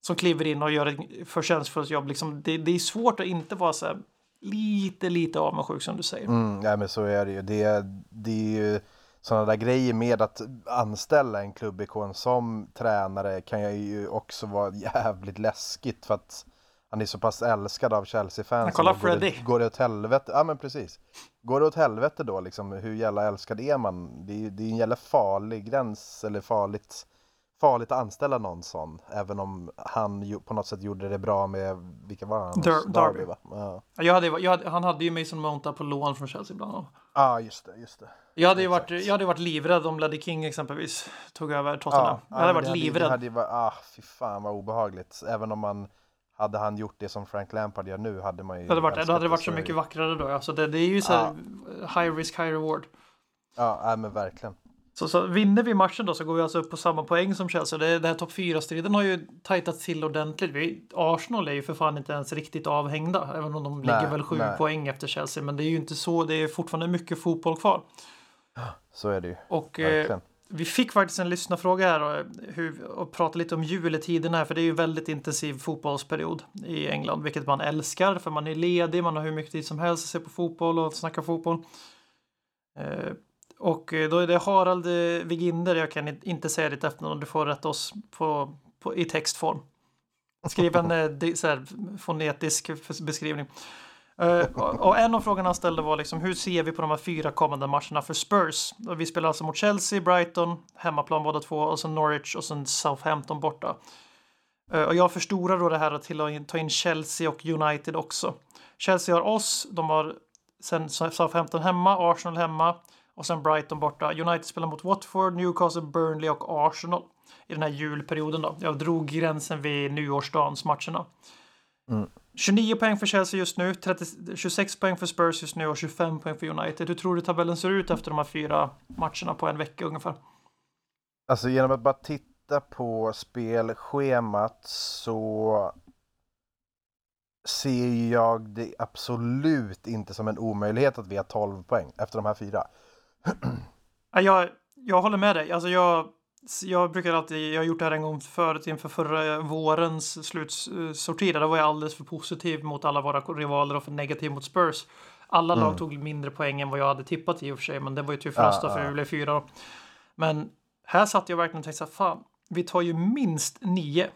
Som kliver in och gör ett förtjänstfullt jobb. Liksom, det, det är svårt att inte vara så här lite, lite avundsjuk som du säger. Mm, ja, men så är det ju. Det, det är ju sådana där grejer med att anställa en klubbikon som tränare kan jag ju också vara jävligt läskigt för att han är så pass älskad av Chelsea-fans. kolla Och går det- Freddie. Går det åt helvete? Ja men precis. Går det åt helvete då liksom, hur jävla älskad är man? Det är det är en jävla farlig gräns eller farligt farligt att anställa någon sån. Även om han på något sätt gjorde det bra med, vilka var han? Dar- Derby. va? Ja, Jag hade, jag hade, han hade ju Mason Mount där på lån från Chelsea bland annat. Ah, just det, just det. Jag hade ju varit, jag hade varit livrädd om Leddy King exempelvis tog över Tottenham. jag hade men varit det livrädd. Det hade varit, ah, fy fan vad obehagligt. Även om man, hade han gjort det som Frank Lampard gör nu hade man ju Det hade varit, älskat hade det varit så mycket det. vackrare då. Alltså det, det är ju så här high risk, high reward. Ja, men verkligen. Så, så vinner vi matchen då så går vi alltså upp på samma poäng som Chelsea. Det, det här topp 4-striden har ju tajtat till ordentligt. Vi, Arsenal är ju för fan inte ens riktigt avhängda. Även om de ligger Nej, väl sju nej. poäng efter Chelsea. Men det är ju inte så. Det är fortfarande mycket fotboll kvar. Så är det ju. Och eh, vi fick faktiskt en lyssnarfråga här och, hur, och prata lite om juletiderna här. För det är ju väldigt intensiv fotbollsperiod i England. Vilket man älskar. För man är ledig, man har hur mycket tid som helst att se på fotboll och snacka fotboll. Eh, och eh, då är det Harald eh, Viginder, jag kan inte säga ditt efternamn, du får rätta oss på, på, i textform. Skriv en eh, så här, fonetisk beskrivning. Uh, och, en av frågorna han ställde var liksom, hur ser vi på de här fyra kommande matcherna för Spurs? Och vi spelar alltså mot Chelsea, Brighton, hemmaplan båda två, och sen Norwich och sen Southampton borta. Uh, och jag förstorar då det här till att ta in Chelsea och United också. Chelsea har oss, de har sen Southampton hemma, Arsenal hemma och sen Brighton borta. United spelar mot Watford, Newcastle, Burnley och Arsenal i den här julperioden. Då. Jag drog gränsen vid nyårsdagens matcherna. 29 poäng för Chelsea just nu, 30, 26 poäng för Spurs just nu och 25 poäng för United. Hur tror du tabellen ser ut efter de här fyra matcherna på en vecka ungefär? Alltså genom att bara titta på spelschemat så ser jag det absolut inte som en omöjlighet att vi har 12 poäng efter de här fyra. Ja, Jag, jag håller med dig. Alltså jag, jag brukar alltid, jag har gjort det här en gång förut inför förra vårens slutsorti. Där var jag alldeles för positiv mot alla våra rivaler och för negativ mot Spurs. Alla lag Mm. tog mindre poäng än vad jag hade tippat i och för sig, men det var ju tur för oss då, för vi blev fyra. Men här satt jag verkligen och tänkte så här, fan, vi tar ju minst nio.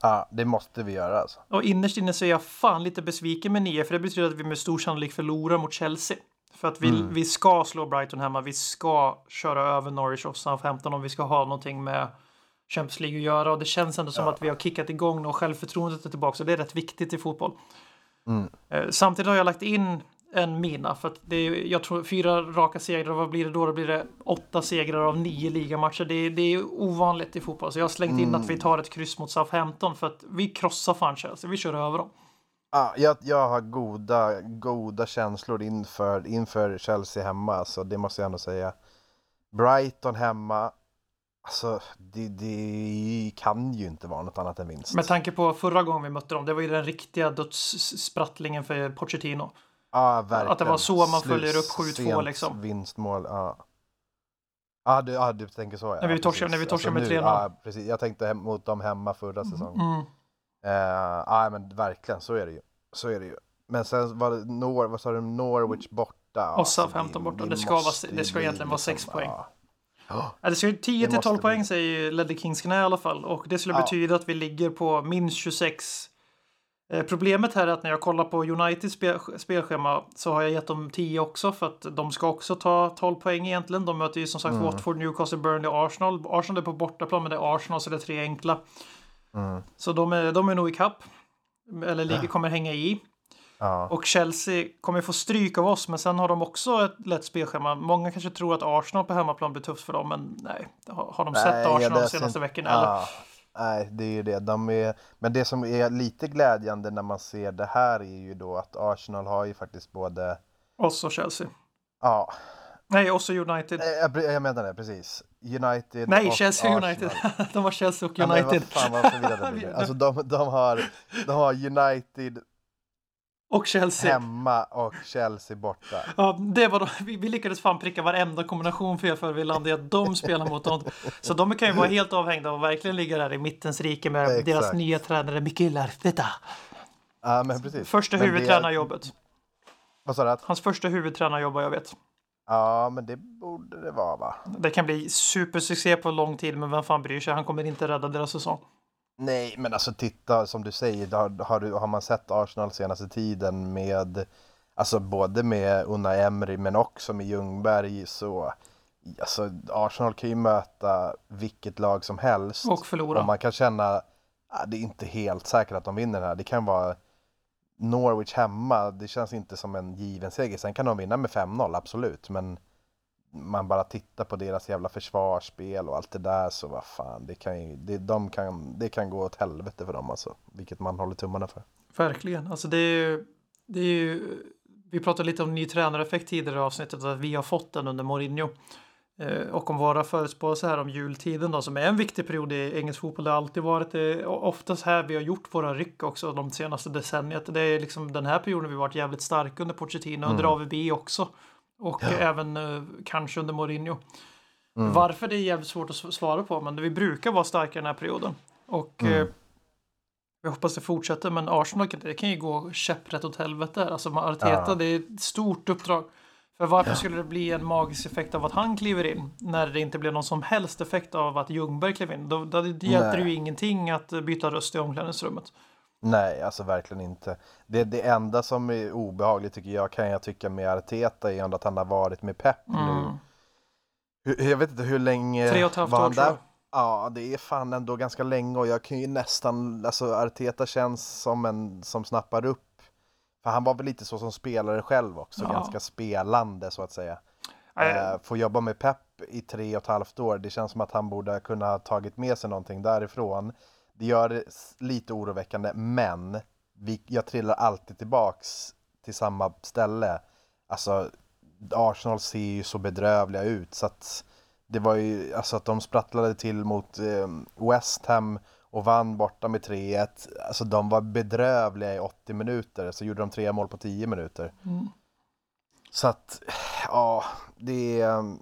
Ja, det måste vi göra alltså. Och innerst inne så är jag fan lite besviken med nio, för det betyder att vi med stor sannolikhet förlorar mot Chelsea. För att vi, Mm. vi ska slå Brighton hemma, vi ska köra över Norwich och Southampton om vi ska ha någonting med Champions League att göra. Och det känns ändå som Ja. att vi har kickat igång och självförtroendet är tillbaka. Så det är rätt viktigt i fotboll. Mm. Eh, Samtidigt har jag lagt in en mina för att det är, jag tror fyra raka segrar. Vad blir det då? Då blir det åtta segrar av nio ligamatcher. Det, är- det är ovanligt i fotboll. Så jag har slängt in Mm. att vi tar ett kryss mot Southampton för att vi krossar fan Chelsea. Vi kör över dem. Ja, jag, jag har goda, goda känslor inför, inför Chelsea hemma, så det måste jag ändå säga. Brighton hemma, alltså det, det kan ju inte vara något annat än vinst. Med tanke på förra gången vi mötte dem. Det var ju den riktiga dödssprattlingen för Pochettino. Ja, verkligen. Att det var så man Slut- följer upp 7-2 sent liksom. vinstmål, ja. Ja, du, ja, du tänker så ja. När vi torskade-. Alltså när vi torskade med nu- 3-0. Ja, precis. Jag tänkte hem, mot dem hemma förra säsongen. Mm. Eh, Ja, men verkligen, så är det ju. Så är det ju. Men sen var det Nor vad sa du, Norwich borta. Alltså, Southampton borta. Det ska vara- det ska ju egentligen vara sex liksom- poäng. Ja. Ja. Det ska ju 10 Det till 12 måste poäng säger Ledley Kings knä i alla fall. Och det skulle Ja. betyda att vi ligger på minst 26. Eh, Problemet här är att när jag kollar på Uniteds spel, spelschema så har jag gett dem 10 också för att de ska också ta 12 poäng egentligen. De möter ju som sagt Mm. Watford, Newcastle, Burnley och Arsenal. Arsenal är på bortaplan men det är Arsenal så det är tre enkla. Mm. Så de är, de är nog ikapp. Eller ligger, kommer hänga i. Ja. Och Chelsea kommer få stryk av oss, men sen har de också ett lätt spelschema. Många kanske tror att Arsenal på hemmaplan blir tufft för dem, men nej. Har, de sett Nej, Arsenal de senaste veckorna? Eller? Ja. Nej, det är ju det. De är... Men det som är lite glädjande när man ser det här är ju då att Arsenal har ju faktiskt både... Oss och Chelsea. Ja, Nej, och United. eh, jag, jag menar det, precis. United nej, Chelsea Arsenal. United. <laughs> de var Chelsea och Ja, men United. vad fan vad. <laughs> Alltså de, de, har, de har United och Chelsea. hemma och Chelsea borta. Ja, det var då, vi, vi lyckades fan pricka varenda kombination fel för vi landade i att de spelar mot dem. Så de kan ju vara helt avhängda och verkligen ligga där i mittens rike med Exakt. deras nya tränare Mikel Arteta. Ja, men precis. Första huvudtränarjobbet. Vad sa du? Hans första huvudtränarjobb vad jag vet. Ja, men det borde det vara va? Det kan bli supersuccé på lång tid, men vem fan bryr sig? Han kommer inte rädda deras säsong. Nej, men alltså titta som du säger, har, har, du, har man sett Arsenal senaste tiden med, alltså både med Unai Emery men också med Ljungberg så, alltså Arsenal kan ju möta vilket lag som helst. Och förlora. Och man kan känna, ah, det är inte helt säkert att de vinner den här. Det kan vara Norwich hemma, det känns inte som en given seger. Sen kan de vinna med 5-0, absolut. Men man bara tittar på deras jävla försvarsspel och allt det där så vad fan, det kan ju, det, de kan, det kan gå åt helvete för dem alltså. Vilket man håller tummarna för. Verkligen. Alltså det är ju, det är ju, vi pratade lite om ny tränareffekt tidigare i avsnittet, att vi har fått den under Mourinho. Eh, och om våra förutspåelser här om jultiden då, som är en viktig period i engelsk fotboll. Det har alltid varit det, och oftast här vi har gjort våra ryck också de senaste decenniet. Det är liksom den här perioden vi varit jävligt starka under Pochettino, under Mm. AVB också. Och även eh, kanske under Mourinho. Mm. Varför det är jävligt svårt att svara på, men vi brukar vara starka i den här perioden. Och Mm. eh, vi hoppas det fortsätter, men Arsenal det kan ju gå käpprätt åt helvete. Alltså Arteta, Ja. det är ett stort uppdrag. För varför skulle det bli en magisk effekt av att han kliver in när det inte blir någon som helst effekt av att Ljungberg klev in? Då, då det hjälpte det ju ingenting att byta röst i omklädningsrummet. Nej, alltså verkligen inte. Det, det enda som är obehagligt tycker jag, kan jag tycka med Arteta är ändå att han har varit med Pep nu. Mm. Hur- Jag vet inte hur länge Tre och ett halvt var år han tror där? Ja, det är fan ändå ganska länge och jag kan ju nästan, alltså Arteta känns som en som snappar upp. För han var väl lite så som spelare själv också, Ja. ganska spelande så att säga. Eh, få jobba med Pep i tre och ett halvt år, det känns som att han borde kunna ha tagit med sig någonting därifrån. Det gör det lite oroväckande, men vi, jag trillar alltid tillbaks till samma ställe. Alltså, Arsenal ser ju så bedrövliga ut så att det var ju alltså att de sprattlade till mot eh, West Ham och vann borta med 3-1. Alltså de var bedrövliga i 80 minuter, så gjorde de tre mål på 10 minuter. Mm. Så att, ja, det är...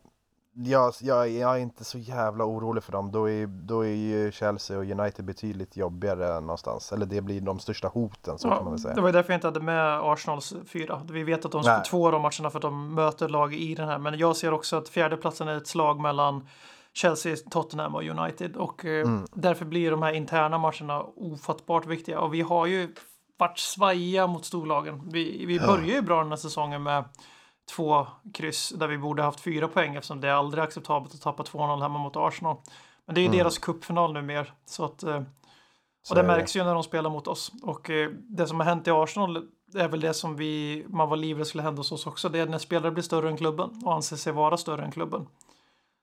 Jag, jag, jag är inte så jävla orolig för dem. Då är, då är ju Chelsea och United betydligt jobbigare någonstans. Eller det blir de största hoten, så kan man väl säga. det var därför jag inte hade med Arsenals fyra. Vi vet att de ska två av de matcherna för att de möter lag i den här. Men jag ser också att fjärdeplatsen är ett slag mellan Chelsea, Tottenham och United. Och eh, Mm. därför blir de här interna matcherna ofattbart viktiga. Och vi har ju varit svajiga mot storlagen. Vi, vi börjar ju bra den här säsongen med två kryss där vi borde haft fyra poäng eftersom det är aldrig acceptabelt att tappa 2-0 hemma mot Arsenal. Men det är ju Mm. deras cupfinal nu mer. Så att, eh, och det. märks ju när de spelar mot oss. Och eh, det som har hänt i Arsenal är väl det som vi, man var livrädd skulle hända hos oss också. Det är när spelare blir större än klubben och anser sig vara större än klubben.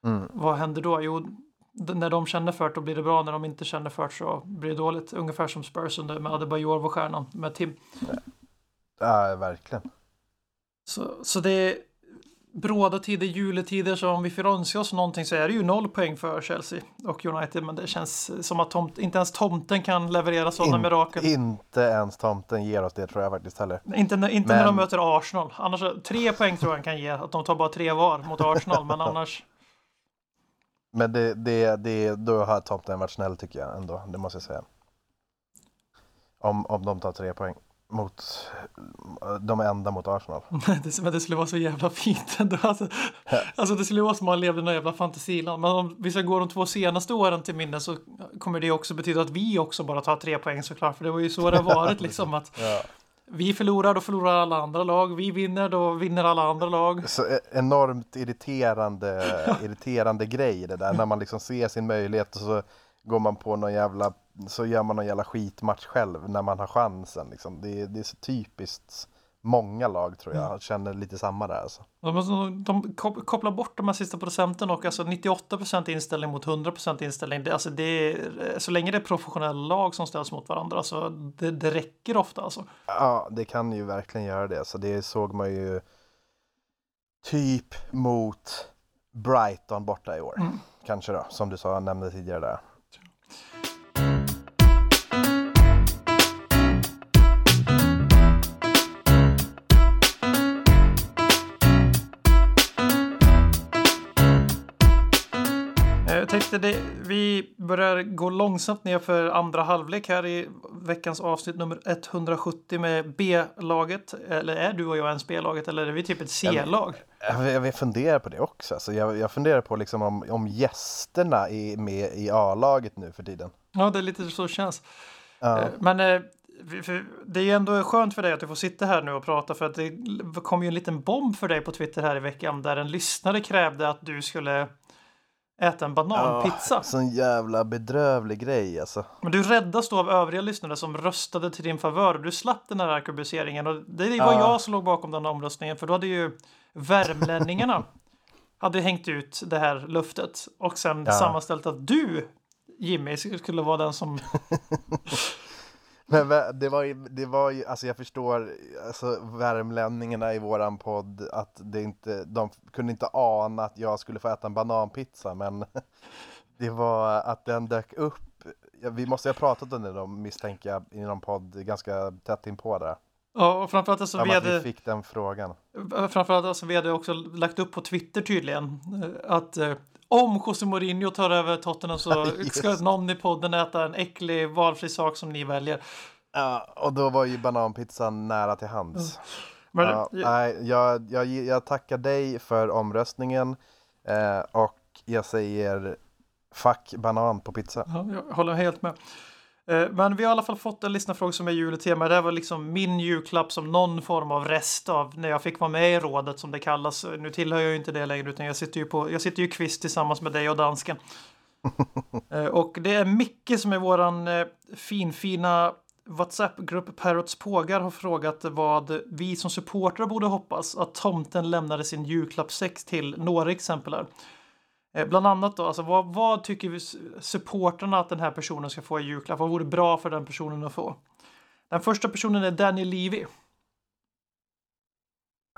Mm. Vad händer då? Jo, när de känner för det då blir det bra. När de inte känner för det så blir det dåligt. Ungefär som Spurs under med Adebayor var stjärnan med Tim. Ja, verkligen. Så, så det är bråda tider, juletider, så om vi får önska oss någonting så är det ju noll poäng för Chelsea och United. Men det känns som att tomt, inte ens tomten kan leverera sådana In- mirakel. Inte ens tomten ger oss det tror jag faktiskt heller. Inte, när- inte när de Men- möter Arsenal. Annars, tre poäng tror jag han kan ge. Att de tar bara tre var mot Arsenal. Men <laughs> annars. Men det, det, det, då har tomten varit snäll tycker jag ändå, det måste jag säga. Om, om de tar tre poäng mot de enda mot Arsenal. <laughs> det, men det skulle vara så jävla fint ändå. Alltså, alltså det skulle vara som att man levde i någon jävla fantasiland. Men om vi ska gå de två senaste åren till minne så kommer det också betyda att vi också bara tar tre poäng såklart. För det var ju så det har varit <laughs> liksom. att Ja. Vi förlorar, då förlorar alla andra lag. Vi vinner, då vinner alla andra lag. Så e- enormt irriterande, <laughs> irriterande grej det där när man liksom ser sin möjlighet och så går man på någon jävla, så gör man någon jävla skitmatch själv när man har chansen liksom. Det, det är så typiskt många lag tror jag känner lite samma där alltså. De, de kop- kopplar bort de här sista procenten och alltså 98% inställning mot 100% inställning. Det, alltså det är, så länge det är professionella lag som ställs mot varandra så det, det räcker ofta alltså. Ja, det kan ju verkligen göra det. Så det såg man ju typ mot Brighton borta i år. Mm. Kanske då, som du sa, nämnde tidigare där. Tänkte det, vi börjar gå långsamt ner för andra halvlek här i veckans avsnitt nummer 170 med B-laget. Eller är du och jag ens B-laget eller är vi typ ett C-lag? Jag, jag, jag funderar på det också. Alltså jag, jag funderar på liksom om, om gästerna är med i A-laget nu för tiden. Ja, det är lite så det känns. Eh, Men eh, det är ju ändå skönt för dig att du får sitta här nu och prata för att det kom ju en liten bomb för dig på Twitter här i veckan där en lyssnare krävde att du skulle äta en bananpizza. Sån jävla bedrövlig grej alltså. Men du räddas då av övriga lyssnare som röstade till din favör. Du slapp den här arkebuseringen och det var Ja. jag som låg bakom den omröstningen för då hade ju värmlänningarna <laughs> hade hängt ut det här luftet och sen Ja. sammanställt att du Jimmy skulle vara den som <laughs> Men det var ju, det var ju, alltså jag förstår, alltså värmlänningarna i våran podd, att det inte, de kunde inte ana att jag skulle få äta en bananpizza, men <laughs> det var att den dök upp, vi måste ha pratat om det då, misstänker jag, i någon podd ganska tätt inpå där. Ja, och framförallt alltså Om vi att vi hade, fick den frågan. framförallt alltså vi hade också lagt upp på Twitter tydligen eh, att eh, om José Mourinho tar över Tottenham så <laughs> ska någon i podden äta en äcklig valfri sak som ni väljer. Ja, och då var ju bananpizzan nära till hands. Men, Ja, nej, jag, jag, jag tackar dig för omröstningen eh, och jag säger fuck banan på pizza. Ja, jag håller helt med. Eh, Men vi har i alla fall fått en lyssnarfråga som är juletema. Det här var liksom min julklapp som någon form av rest av när jag fick vara med i rådet som det kallas. Nu tillhör jag ju inte det längre utan jag sitter ju på, jag sitter ju kvist tillsammans med dig och dansken. <laughs> Eh, och det är Micke som är våran eh, finfina WhatsApp-grupp Parrots Pågar har frågat vad vi som supportrar borde hoppas att tomten lämnade sin julklappssäck till. Några exempel här. Eh, bland annat då, alltså vad, vad tycker vi supporterna att den här personen ska få i julklapp? Vad vore bra för den personen att få? Den första personen är Danny Levy.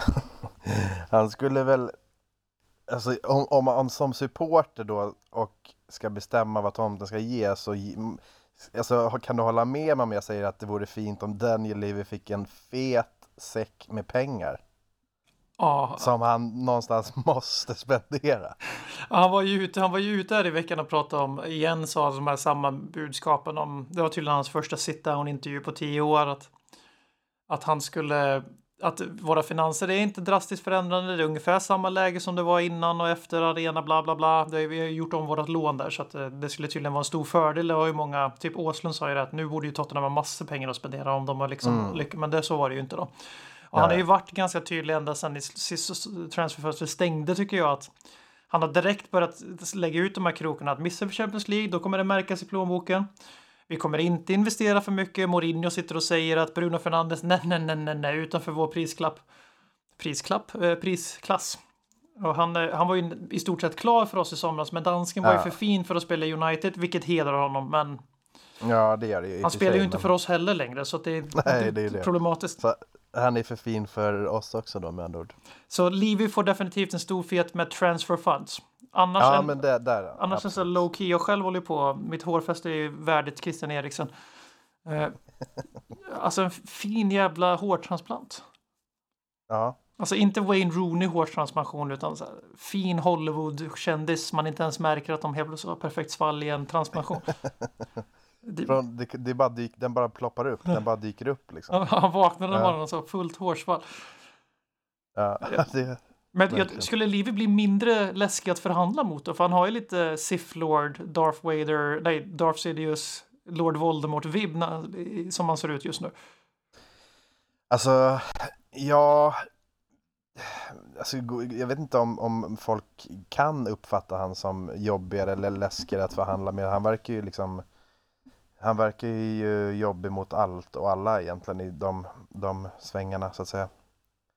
<laughs> Han skulle väl alltså, om, om man som supporter då och ska bestämma vad tomten ska ge så alltså, kan du hålla med mig om jag säger att det vore fint om Daniel Levy fick en fet säck med pengar Ja, som han någonstans <laughs> måste spendera. han var ju ute, han var ju ute här i veckan och pratade om, igen sa de här samma budskapen om, det var tydligen hans första sit-down intervju på tio år, att, att han skulle, att våra finanser är inte drastiskt förändrade, det är ungefär samma läge som det var innan och efter arena, bla bla bla. Det, vi har gjort om vårat lån där så att eh, det skulle tydligen vara en stor fördel. Det har ju många, typ Åslund sa ju det att nu borde ju Tottenham ha massor pengar att spendera om de har liksom lyckats, men det så var det ju inte då. Och han har ju varit ganska tydlig ända sedan transferfönstret stängde tycker jag att han har direkt börjat lägga ut de här krokarna att missar vi Champions League då kommer det märkas i plånboken. Vi kommer inte investera för mycket. Mourinho sitter och säger att Bruno Fernandes nej, nej, nej, nej, nej utanför vår prisklapp. Prisklapp? Eh, prisklass. Och han, eh, han var ju i stort sett klar för oss i somras, men dansken var ju Ja. för fin för att spela i United, vilket hedrar honom. Men Ja, det gör det ju. han spelar ju inte men- för oss heller längre, så det är, Nej, det är det. problematiskt. Så han är för fin för oss också då med andra ord. Så Levy får definitivt en stor fet med transfer funds. Annars, Ja, en, men det där. annars är det så low key. Jag själv håller på. Mitt hårfäste är värdigt Christian Eriksen. Eh, <laughs> alltså en fin jävla hårtransplant. Ja, Alltså inte Wayne Rooney hårtransplantation utan så fin Hollywood-kändis man inte ens märker att de helt plötsligt har perfekt svall i en transplantation. <laughs> Från, det, det bara dyk, den bara ploppar upp, den bara dyker upp liksom. <laughs> han vaknade Ja. med honom så fullt hårsvall. Ja, <laughs> det, Men jag, skulle Livy bli mindre läskig att förhandla mot då? För han har ju lite Sith Lord, Darth Vader, nej, Darth Sidious, Lord Voldemort-vibb som han ser ut just nu. Alltså, ja... Alltså, jag vet inte om, om folk kan uppfatta han som jobbigare eller läskigare att förhandla med. Han verkar ju liksom... Han verkar ju jobbig mot allt och alla egentligen i de, de svängarna så att säga.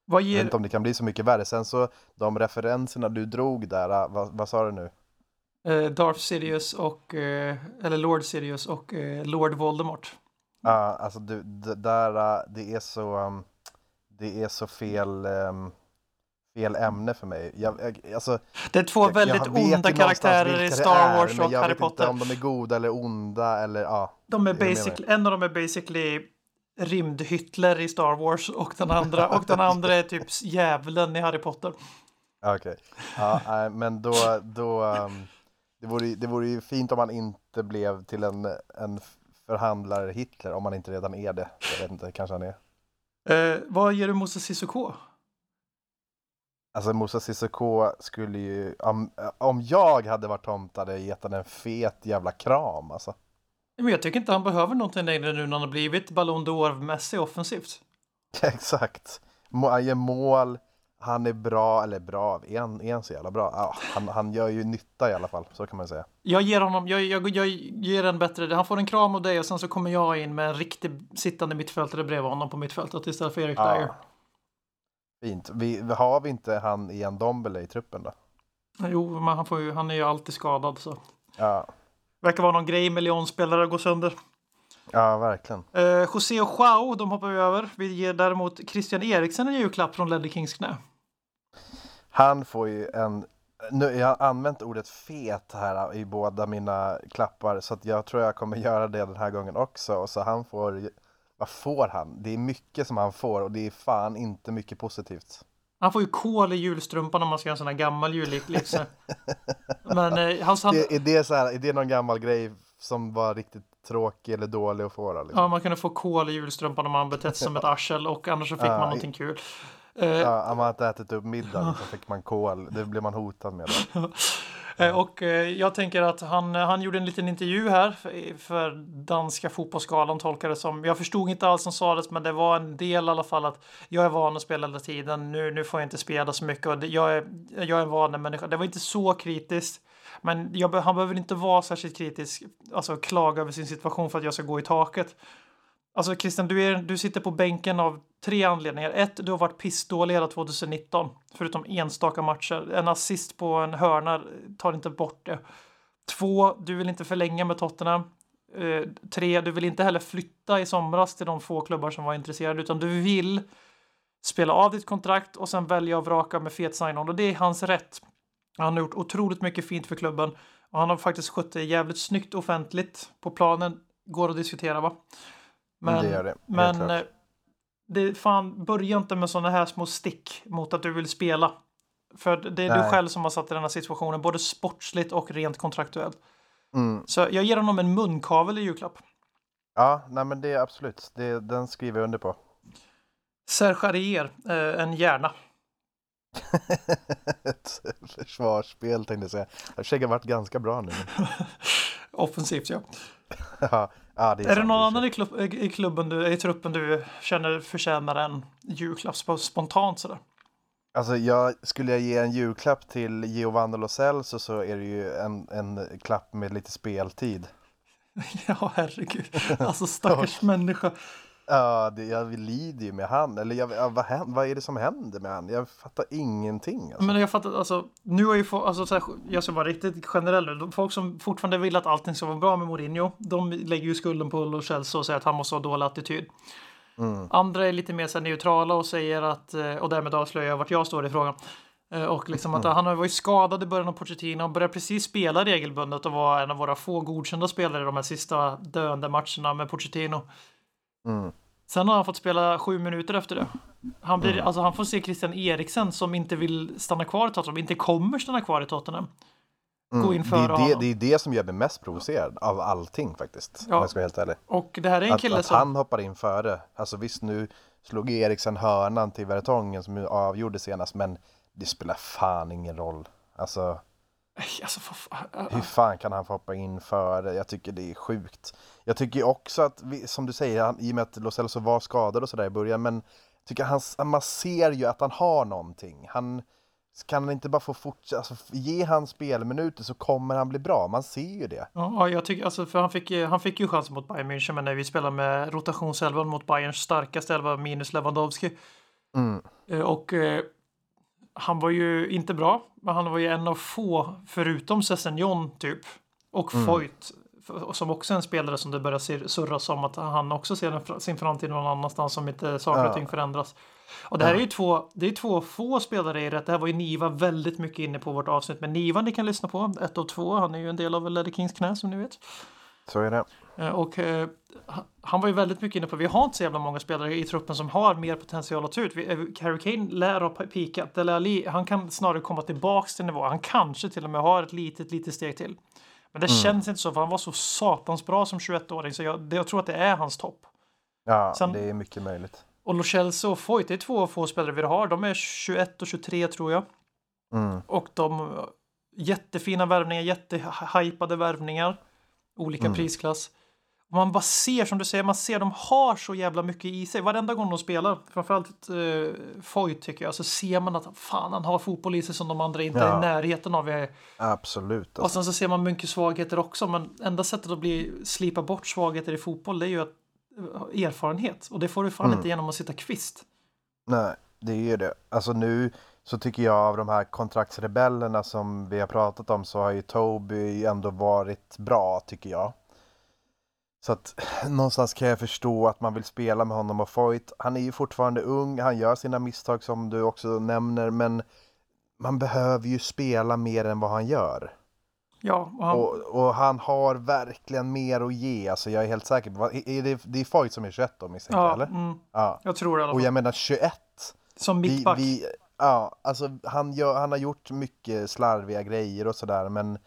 Vad Jag vet ger, inte om det kan bli så mycket värre. Sen så de referenserna du drog där, ah, vad, vad sa du nu? eh, Darth Sidious och, eh, eller Lord Sidious och eh, Lord Voldemort? Ja, alltså du, det där, ah, det är så, um, det är så fel, um, fel ämne för mig. Jag, jag, alltså, Det är två jag, väldigt jag vet onda karaktärer i Star är, Wars och jag Harry vet Potter. inte om de är goda eller onda eller ja. De är jag. basically, en av dem är basically rymd-Hitler i Star Wars och den andra, och den andra är typ djävulen i Harry Potter. Ja, Okej, ja, nej, men då, då um, det, vore, det vore ju fint om man inte blev till en, en förhandlare Hitler, om man inte redan är det. Jag vet inte, kanske han är. Eh, vad ger du Moses Sissoko? Alltså Moussa Sissoko skulle ju, om, om jag hade varit tomte hade jag gett honom en fet jävla kram alltså. Men jag tycker inte han behöver någonting längre nu när han har blivit Ballon d'Or-mässig offensivt. <laughs> Exakt. Han gör mål, han är bra, eller bra, är han, är han så jävla bra? Ja, han, han gör ju nytta i alla fall, så kan man säga. Jag ger honom, jag, jag, jag ger en bättre, han får en kram av dig och sen så kommer jag in med en riktig sittande mittfältare bredvid honom på mittfältet istället för Erik Dyer. Fint. Vi, har vi inte han Ian Dombele i truppen då? Jo, men han, får ju, han är ju alltid skadad så. Ja, Verkar vara någon grej med Lyon-spelare går sönder. ja verkligen. Eh, José och Joao, de hoppar vi över. Vi ger däremot Christian Eriksen en julklapp från Ledley Kings knä. Han får ju en, nu, jag har använt ordet fet här i båda mina klappar så att jag tror jag kommer göra det den här gången också. Och så han får, vad får han? Det är mycket som han får och det är fan inte mycket positivt. Han får ju kol i julstrumpan om man ska göra en sån här gammal julliknelse. Men eh, hans hand, Det, är, det så här, är det någon gammal grej som var riktigt tråkig eller dålig att få då? Liksom? ja, man kunde få kol i julstrumpan om man betett sig som ett <laughs> arsel och annars så fick man någonting kul. Eh, Ja, om man hade ätit upp middagen så fick man kol. Det blev man hotad med. <laughs> Eh, och eh, jag tänker att han, eh, han gjorde en liten intervju här för, för danska fotbollsskalan tolkade det som. Jag förstod inte alls som sades men det var en del i alla fall att jag är van att spela hela tiden. Nu, nu får jag inte spela så mycket och det, jag, är, jag är en vanlig människa. Det var inte så kritiskt. Men jag, han behöver inte vara särskilt kritisk, alltså klaga över sin situation för att jag ska gå i taket. Alltså Christian, du, är, du sitter på bänken av tre anledningar. Ett, du har varit pissdålig hela 2019, förutom enstaka matcher. En assist på en hörna tar inte bort det. Två, du vill inte förlänga med Tottenham. Eh, tre, du vill inte heller flytta i somras till de få klubbar som var intresserade, utan du vill spela av ditt kontrakt och sen välja och vraka med fet sign-on och det är hans rätt. Han har gjort otroligt mycket fint för klubben och han har faktiskt skött det jävligt snyggt offentligt. På planen går att diskutera va? Men, Det gör det, men klart. eh, det fan, börja inte med sådana här små stick mot att du vill spela. För det är du Nej. själv som har satt i den här situationen, både sportsligt och rent kontraktuellt. Mm. Så jag ger honom en munkavel i julklapp. Ja, nej men det är absolut, det, den skriver jag under på. Serge Arier, eh, en hjärna. <laughs> Ett försvarsspel tänkte jag säga. Det har varit ganska bra nu. <laughs> Offensivt ja. <laughs> ja, ja, det är, Är det någon annan i, klubb, i klubben, du, i truppen du känner förtjänar en julklapp sp- spontant sådär? Alltså jag, skulle jag ge en julklapp till Giovanni Lo Celso så är det ju en, en klapp med lite speltid. <laughs> ja, herregud. Alltså stackars <laughs> människa. Ja, det, jag lider ju med han. Eller jag, ja, vad, hän- vad är det som händer med han? Jag fattar ingenting. Alltså. Men jag fattar, alltså, nu har ju få, alltså, så här, jag ska vara riktigt generell. De folk som fortfarande vill att allting ska vara bra med Mourinho, de lägger ju skulden på Lo Celso och säger att han måste ha dålig attityd. Mm. Andra är lite mer så här, neutrala och säger att, eh, och därmed avslöjar jag vart jag står i frågan. Eh, Och liksom att han var ju skadad i början av Pochettino och började precis spela regelbundet och var en av våra få godkända spelare i de här sista döende matcherna med Pochettino. Mm. Sen har han fått spela sju minuter efter det. Han, blir, alltså han får se Christian Eriksen som inte vill stanna kvar i Tottenham, inte kommer stanna kvar i Tottenham. Gå in det, före är det, honom. det är det som gör mig mest provocerad av allting faktiskt. Ja. Om jag ska vara helt ärlig. Och det här är en Att, kille att som... han hoppar in före. Alltså visst nu slog Eriksen hörnan till Vertongen som avgjorde senast men det spelar fan ingen roll. Alltså Alltså, fan. hur fan kan han få hoppa in före? Jag tycker det är sjukt. Jag tycker också att, vi, som du säger, han, i och med att Lo Celso var skadad och sådär i början men tycker han, man ser ju att han har någonting. Han kan han inte bara få fortsätta, alltså, ge han spelminuter så kommer han bli bra. Man ser ju det. Ja, jag tycker alltså, för han fick, han fick ju chansen mot Bayern München, men när vi spelade med rotationselvan mot Bayerns starkaste elva minus Lewandowski. Mm. Eh, Och eh, han var ju inte bra, men han var ju en av få, förutom Sessignon typ, och Mm. Foyt, som också är en spelare som det börjar surras om att han också ser sin framtid någon annanstans som inte saker och ting förändras. Och det här är ju två, det är två få spelare i rätt. Det här var ju Niva väldigt mycket inne på vårt avsnitt med Niva ni kan lyssna på, ett av två. Han är ju en del av Ledder Kings knä som ni vet. Så är det. Eh, Och eh, ha- han var ju väldigt mycket inne på, vi har inte så jävla många spelare i truppen som har mer potential att ta ut. Eh, Harry Kane lär ha pikat. Dele Alli, han kan snarare komma tillbaks till nivå. Han kanske till och med har ett litet, litet steg till. Men det känns inte så, för han var så satans bra som 21-åring, så jag, jag tror att det är hans topp. Ja, Sen- det är mycket möjligt. Och Lo Celso och Foyt, det är två få spelare vi har. De är 21 och 23 tror jag. Mm. Och de jättefina värvningar, jättehypade värvningar. Olika Mm. prisklass. Och man bara ser, som du säger, man ser de har så jävla mycket i sig. Varenda gång de spelar, framförallt uh, Foyt tycker jag, så ser man att fan han har fotboll i sig som de andra inte är Ja. i närheten av. Är- Absolut. Och Alltså. sen så ser man mycket svagheter också, men enda sättet att bli, slipa bort svagheter i fotboll det är ju att eh, erfarenhet. Och det får du fan Mm. inte genom att sitta kvist. Nej, det är ju det. Alltså nu så tycker jag av de här kontraktsrebellerna som vi har pratat om så har ju Toby ändå varit bra tycker jag. Så att <laughs> någonstans kan jag förstå att man vill spela med honom och Foyt. Han är ju fortfarande ung, han gör sina misstag som du också nämner men man behöver ju spela mer än vad han gör. Ja, och han, Och, och han har verkligen mer att ge, alltså jag är helt säker på, är det, det är Foyt som är 21 då misstänker jag ja eller? mm, Ja. jag tror det Och jag menar 21 Som vi, mittback. vi, ja, alltså han, gör, han har gjort mycket slarviga grejer och sådär men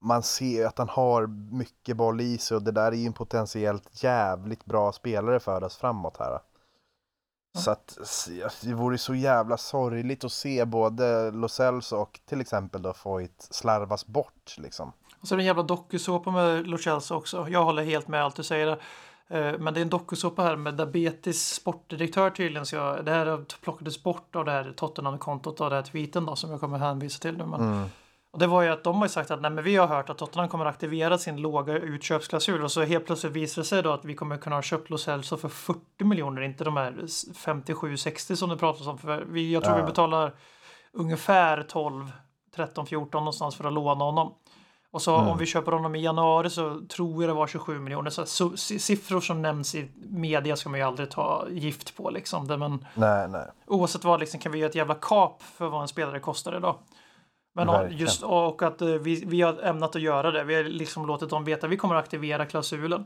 man ser att han har mycket boll i sig och det där är ju en potentiellt jävligt bra spelare för oss framåt här. Så att det vore så jävla sorgligt att se både Lo Celso och till exempel då Foyt slarvas bort liksom. Och så är det en jävla dokusåpa med Lo Celso också. Jag håller helt med allt du säger. där. Eh, Men det är en dokusåpa här med Dabetis sportdirektör tydligen. Så jag, det här plockades bort av det här Tottenham-kontot av den här tweeten då som jag kommer hänvisa till nu. Men, Mm. och det var ju att de har sagt att nej, men vi har hört att Tottenham kommer aktivera sin låga utköpsklausul och så helt plötsligt visar det sig då att vi kommer kunna ha köpt Lo Celso för 40 miljoner, inte de här 57-60 som det pratas om. För vi, jag tror Ja. vi betalar ungefär 12, 13, 14 någonstans för att låna honom. Och så Mm. om vi köper honom i januari så tror jag det var 27 miljoner. Så, så si- siffror som nämns i media ska man ju aldrig ta gift på liksom. Det, men Nej, nej. oavsett vad liksom, kan vi göra ett jävla kap för vad en spelare kostar idag. Men just och att eh, vi, vi har ämnat att göra det. Vi har liksom låtit dem veta att vi kommer att aktivera klausulen.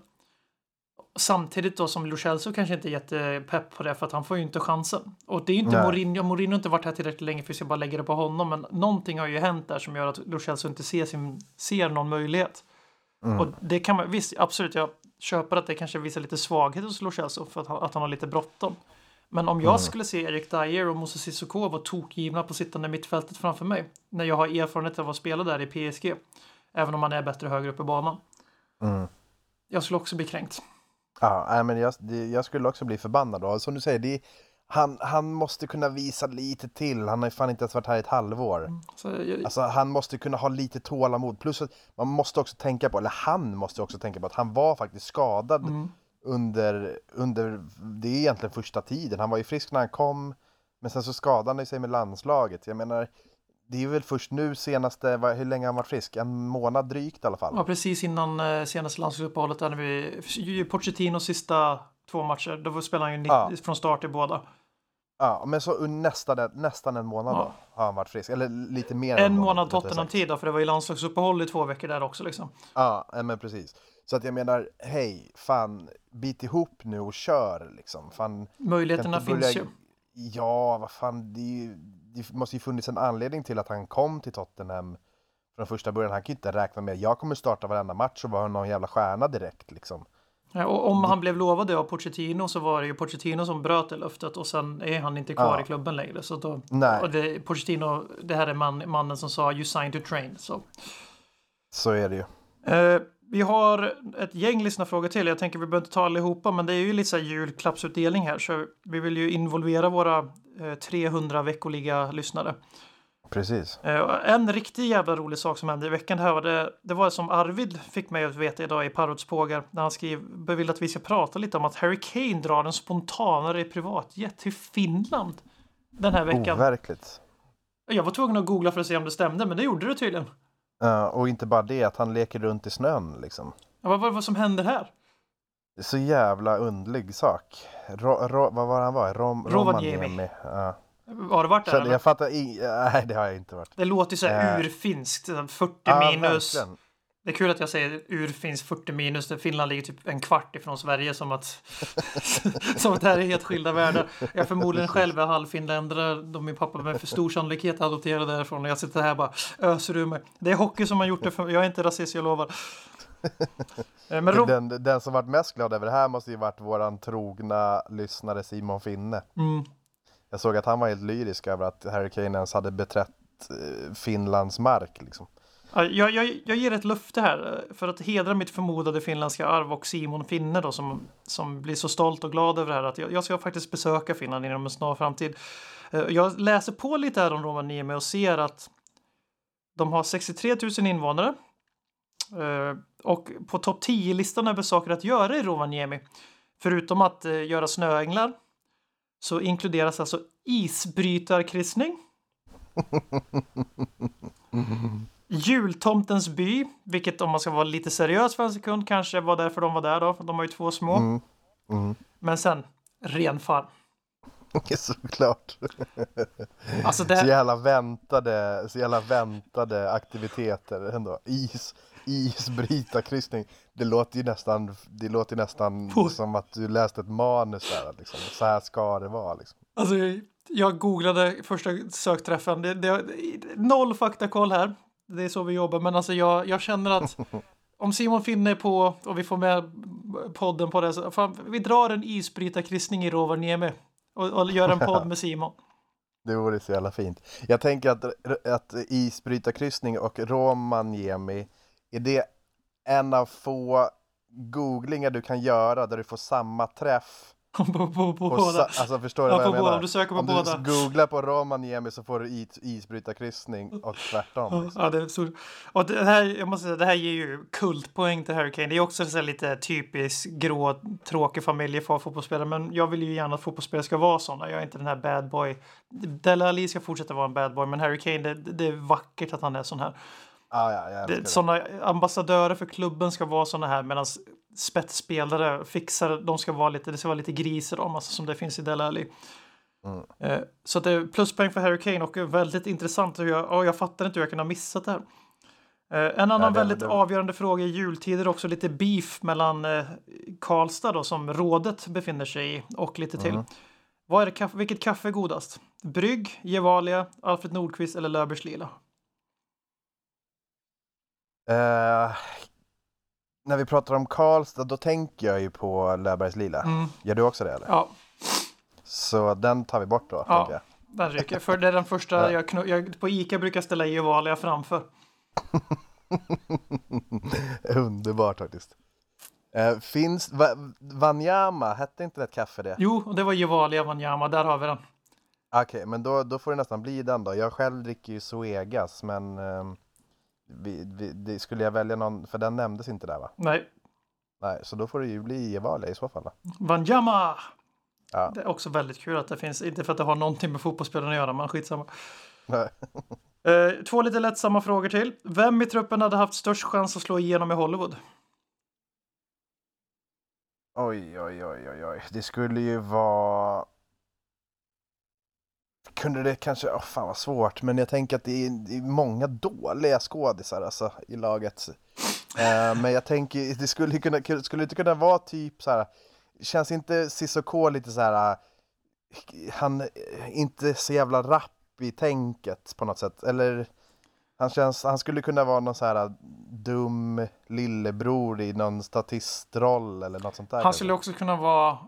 Samtidigt då som Lo Celso kanske inte är jättepepp på det för att han får ju inte chansen. Och det är ju inte Nej. Mourinho. Mourinho har inte varit här tillräckligt länge för att ska bara lägga det på honom. Men någonting har ju hänt där som gör att Lo Celso inte ser, sin, ser någon möjlighet. Mm. Och det kan man, visst absolut, jag köper att det kanske visar lite svaghet hos Lo Celso för att, han- att han har lite bråttom. Men om jag Mm. skulle se Erik Dyer och Moses Sissoko vara tokgivna på sittande mittfältet framför mig. När jag har erfarenhet av att spela där i PSG. Även om man är bättre högre upp i banan. Mm. Jag skulle också bli kränkt. Ja, nej, men jag, det, jag skulle också bli förbannad då. Som du säger, det, han, han måste kunna visa lite till. Han har ju fan inte ens varit här i ett halvår. Så jag, Alltså han måste kunna ha lite tålamod. Plus att man måste också tänka på, eller han måste också tänka på att han var faktiskt skadad mm. under, under, det är egentligen första tiden. Han var ju frisk när han kom, men sen så skadade han sig med landslaget. Jag menar, det är väl först nu senaste, vad- hur länge har han varit frisk? En månad drygt i alla fall. Ja, precis innan eh, senaste landslagsuppehållet där vi Pochettinos sista två matcher. Då spelade han ju Ja. 90, från start i båda. Ja, men så nästan, nästan en månad Ja. då har han varit frisk. Eller lite mer än En månad. Tottenham-tid då, för det var ju landslagsuppehåll i två veckor där också liksom. Ja, men precis. Så att jag menar, hej, fan, bit ihop nu och kör liksom. Fan, Möjligheterna finns börja- ju. Ja, vad fan, det, är ju, det måste ju funnits en anledning till att han kom till Tottenham från första början. Han kan ju inte räkna med, jag kommer starta varenda match och vara någon jävla stjärna direkt liksom. Ja, och om han blev lovad det av Pochettino så var det ju Pochettino som bröt det löftet och sen är han inte kvar Ja. i klubben längre. Så då, Nej. och det, Pochettino, det här är man, mannen som sa you signed to train. Så. Så är det ju. Eh, vi har ett gäng lyssnarfrågor till. Jag tänker vi behöver inte ta allihopa, men det är ju lite så här julklappsutdelning här, så vi vill ju involvera våra eh, 300 veckoliga lyssnare. Precis. Eh, en riktigt jävla rolig sak som hände i veckan här var det, det var som Arvid fick mig att veta idag i Parrots pågar när han skrev, vill att vi ska prata lite om att Harry Kane drar en spontanare privatjet till Finland den här veckan. Overkligt. Jag var tvungen att googla för att se om det stämde, men det gjorde det tydligen. Ja, och inte bara det, att han leker runt i snön liksom. Ja, Vad vad vad som händer här? Det är så jävla undlig sak. Ro, ro, vad var han var? Rom, Rovaniemi. Romaniemi. Ja. Har du varit där? Så eller? jag fattar i, Nej, det har jag inte varit. Det låter så här Eh. urfinskt. 40 Ja, minus. verkligen. Det är kul att jag säger urfinskt 40 minus. Där Finland ligger typ en kvart ifrån Sverige. Som att, <laughs> som att det här är helt skilda världar. Jag förmodligen själv är halvfinländare. Då min pappa med för stor sannolikhet är adopterad därifrån. Och jag sitter här och bara öser ur mig. Det är hockey som har gjort det. För, jag är inte rasist, jag lovar. Eh, Men Rob, Den, den som varit mest glad över det här måste ju varit våran trogna lyssnare Simon Finne. mm, Jag såg att han var helt lyrisk över att Harry Kane ens hade beträtt eh, Finlands mark liksom. Jag, jag, jag ger ett löfte här eh, för att hedra mitt förmodade finländska arv och Simon Finne då som, som blir så stolt och glad över det här att jag, jag ska faktiskt besöka Finland inom en snar framtid. Eh, jag läser på lite här om Rovaniemi och ser att de har 63 000 invånare. Eh, och på topp 10-listan över saker att göra i Rovaniemi, förutom att göra snöänglar, så inkluderas alltså isbrytarkryssning. <laughs> Jultomtens by, vilket om man ska vara lite seriös för en sekund kanske var därför de var där då. för De har ju två små. Mm. Mm. Men sen renfarm. <laughs> Såklart. <laughs> Alltså det Så jävla väntade, så jävla väntade aktiviteter ändå. Is, isbrytarkryssning. Det låter ju nästan, det låter nästan som att du läste ett manus där liksom. Så här ska det vara liksom. alltså, jag googlade första sökträffen. Det, det, noll faktakoll här. Det är så vi jobbar. Men alltså jag, jag känner att <laughs> om Simon Finne är på och vi får med podden på det. Så, fan, vi drar en isbrytarkryssning i Rovaniemi. Och, och gör en podd med Simon. <laughs> Det vore så jävla fint. Jag tänker att, att isbrytarkryssning och Romaniemi, är det en av få googlingar du kan göra där du får samma träff? På, på, på, På båda. sa, alltså förstår du Ja, vad jag på båda. menar? Om du söker på Om båda. du googlar på Romaniemi så får du is, isbrytarkryssning och tvärtom. Liksom. Ja, det är stort. Och det här, jag måste säga, det här ger ju kultpoäng till Hurricane. Det är också så lite typisk grå, tråkig familjefar fotbollsspelare. Men jag vill ju gärna att fotbollsspelare ska vara sådana. Jag är inte den här bad boy. Dele Alli ska fortsätta vara en bad boy, men Harry Kane, det, det är vackert att han är sån här. Ah, ja, såna ambassadörer för klubben ska vara såna här medan spetsspelare, fixare, de ska vara lite, det ska vara lite griser om, alltså som det finns i Dele Alli. Mm. Eh, Så det är pluspoäng för Harry Kane och väldigt intressant. Hur jag, ja, jag fattar inte hur jag kan ha missat det här. Eh, En annan det- väldigt det- avgörande fråga i jultider också lite beef mellan eh, Karlstad då, som rådet befinner sig i och lite till. Mm. Vad är det, kaffe, vilket kaffe är godast? Brygg, Gevalia, Alfred Nordqvist eller Löfbergs Lila? Eh, när vi pratar om Karlstad, då tänker jag ju på Löfbergs Lila. Mm, Gör du också det eller? ja, Så den tar vi bort då, Ja. tänker jag. den ryker. För det är den första <laughs> Ja. jag, jag på Ica brukar ställa Gevalia framför. <laughs> Underbart faktiskt. Eh, finns, va, Wanyama, hette inte det ett kaffe det? Jo, och det var Gevalia Wanyama, där har vi den. Okej, men då, då får det nästan bli den då. Jag själv dricker ju Zoegas, men ehm, vi, vi, skulle jag välja någon, för den nämndes inte där va? Nej, Nej, så då får det ju bli Gevalia i så fall. Då. Wanyama! Ja. Det är också väldigt kul att det finns, inte för att det har någonting med fotbollsspelaren att göra, men skitsamma. Nej. <laughs> Eh, två lite lättsamma frågor till. Vem i truppen hade haft störst chans att slå igenom i Hollywood? Oj, oj, oj, oj, oj. Det skulle ju vara... Kunde det kanske... Åh, fan vad svårt. Men jag tänker att det är, det är många dåliga skådisar alltså, i laget. Eh, men jag tänker, det skulle, kunna, skulle inte kunna vara typ så här... Känns inte Cissoko lite så här... Han är inte så jävla rapp i tänket på något sätt. Eller... Han, känns, han skulle kunna vara någon så här dum lillebror i någon statistroll eller något sånt där. Han skulle också kunna vara...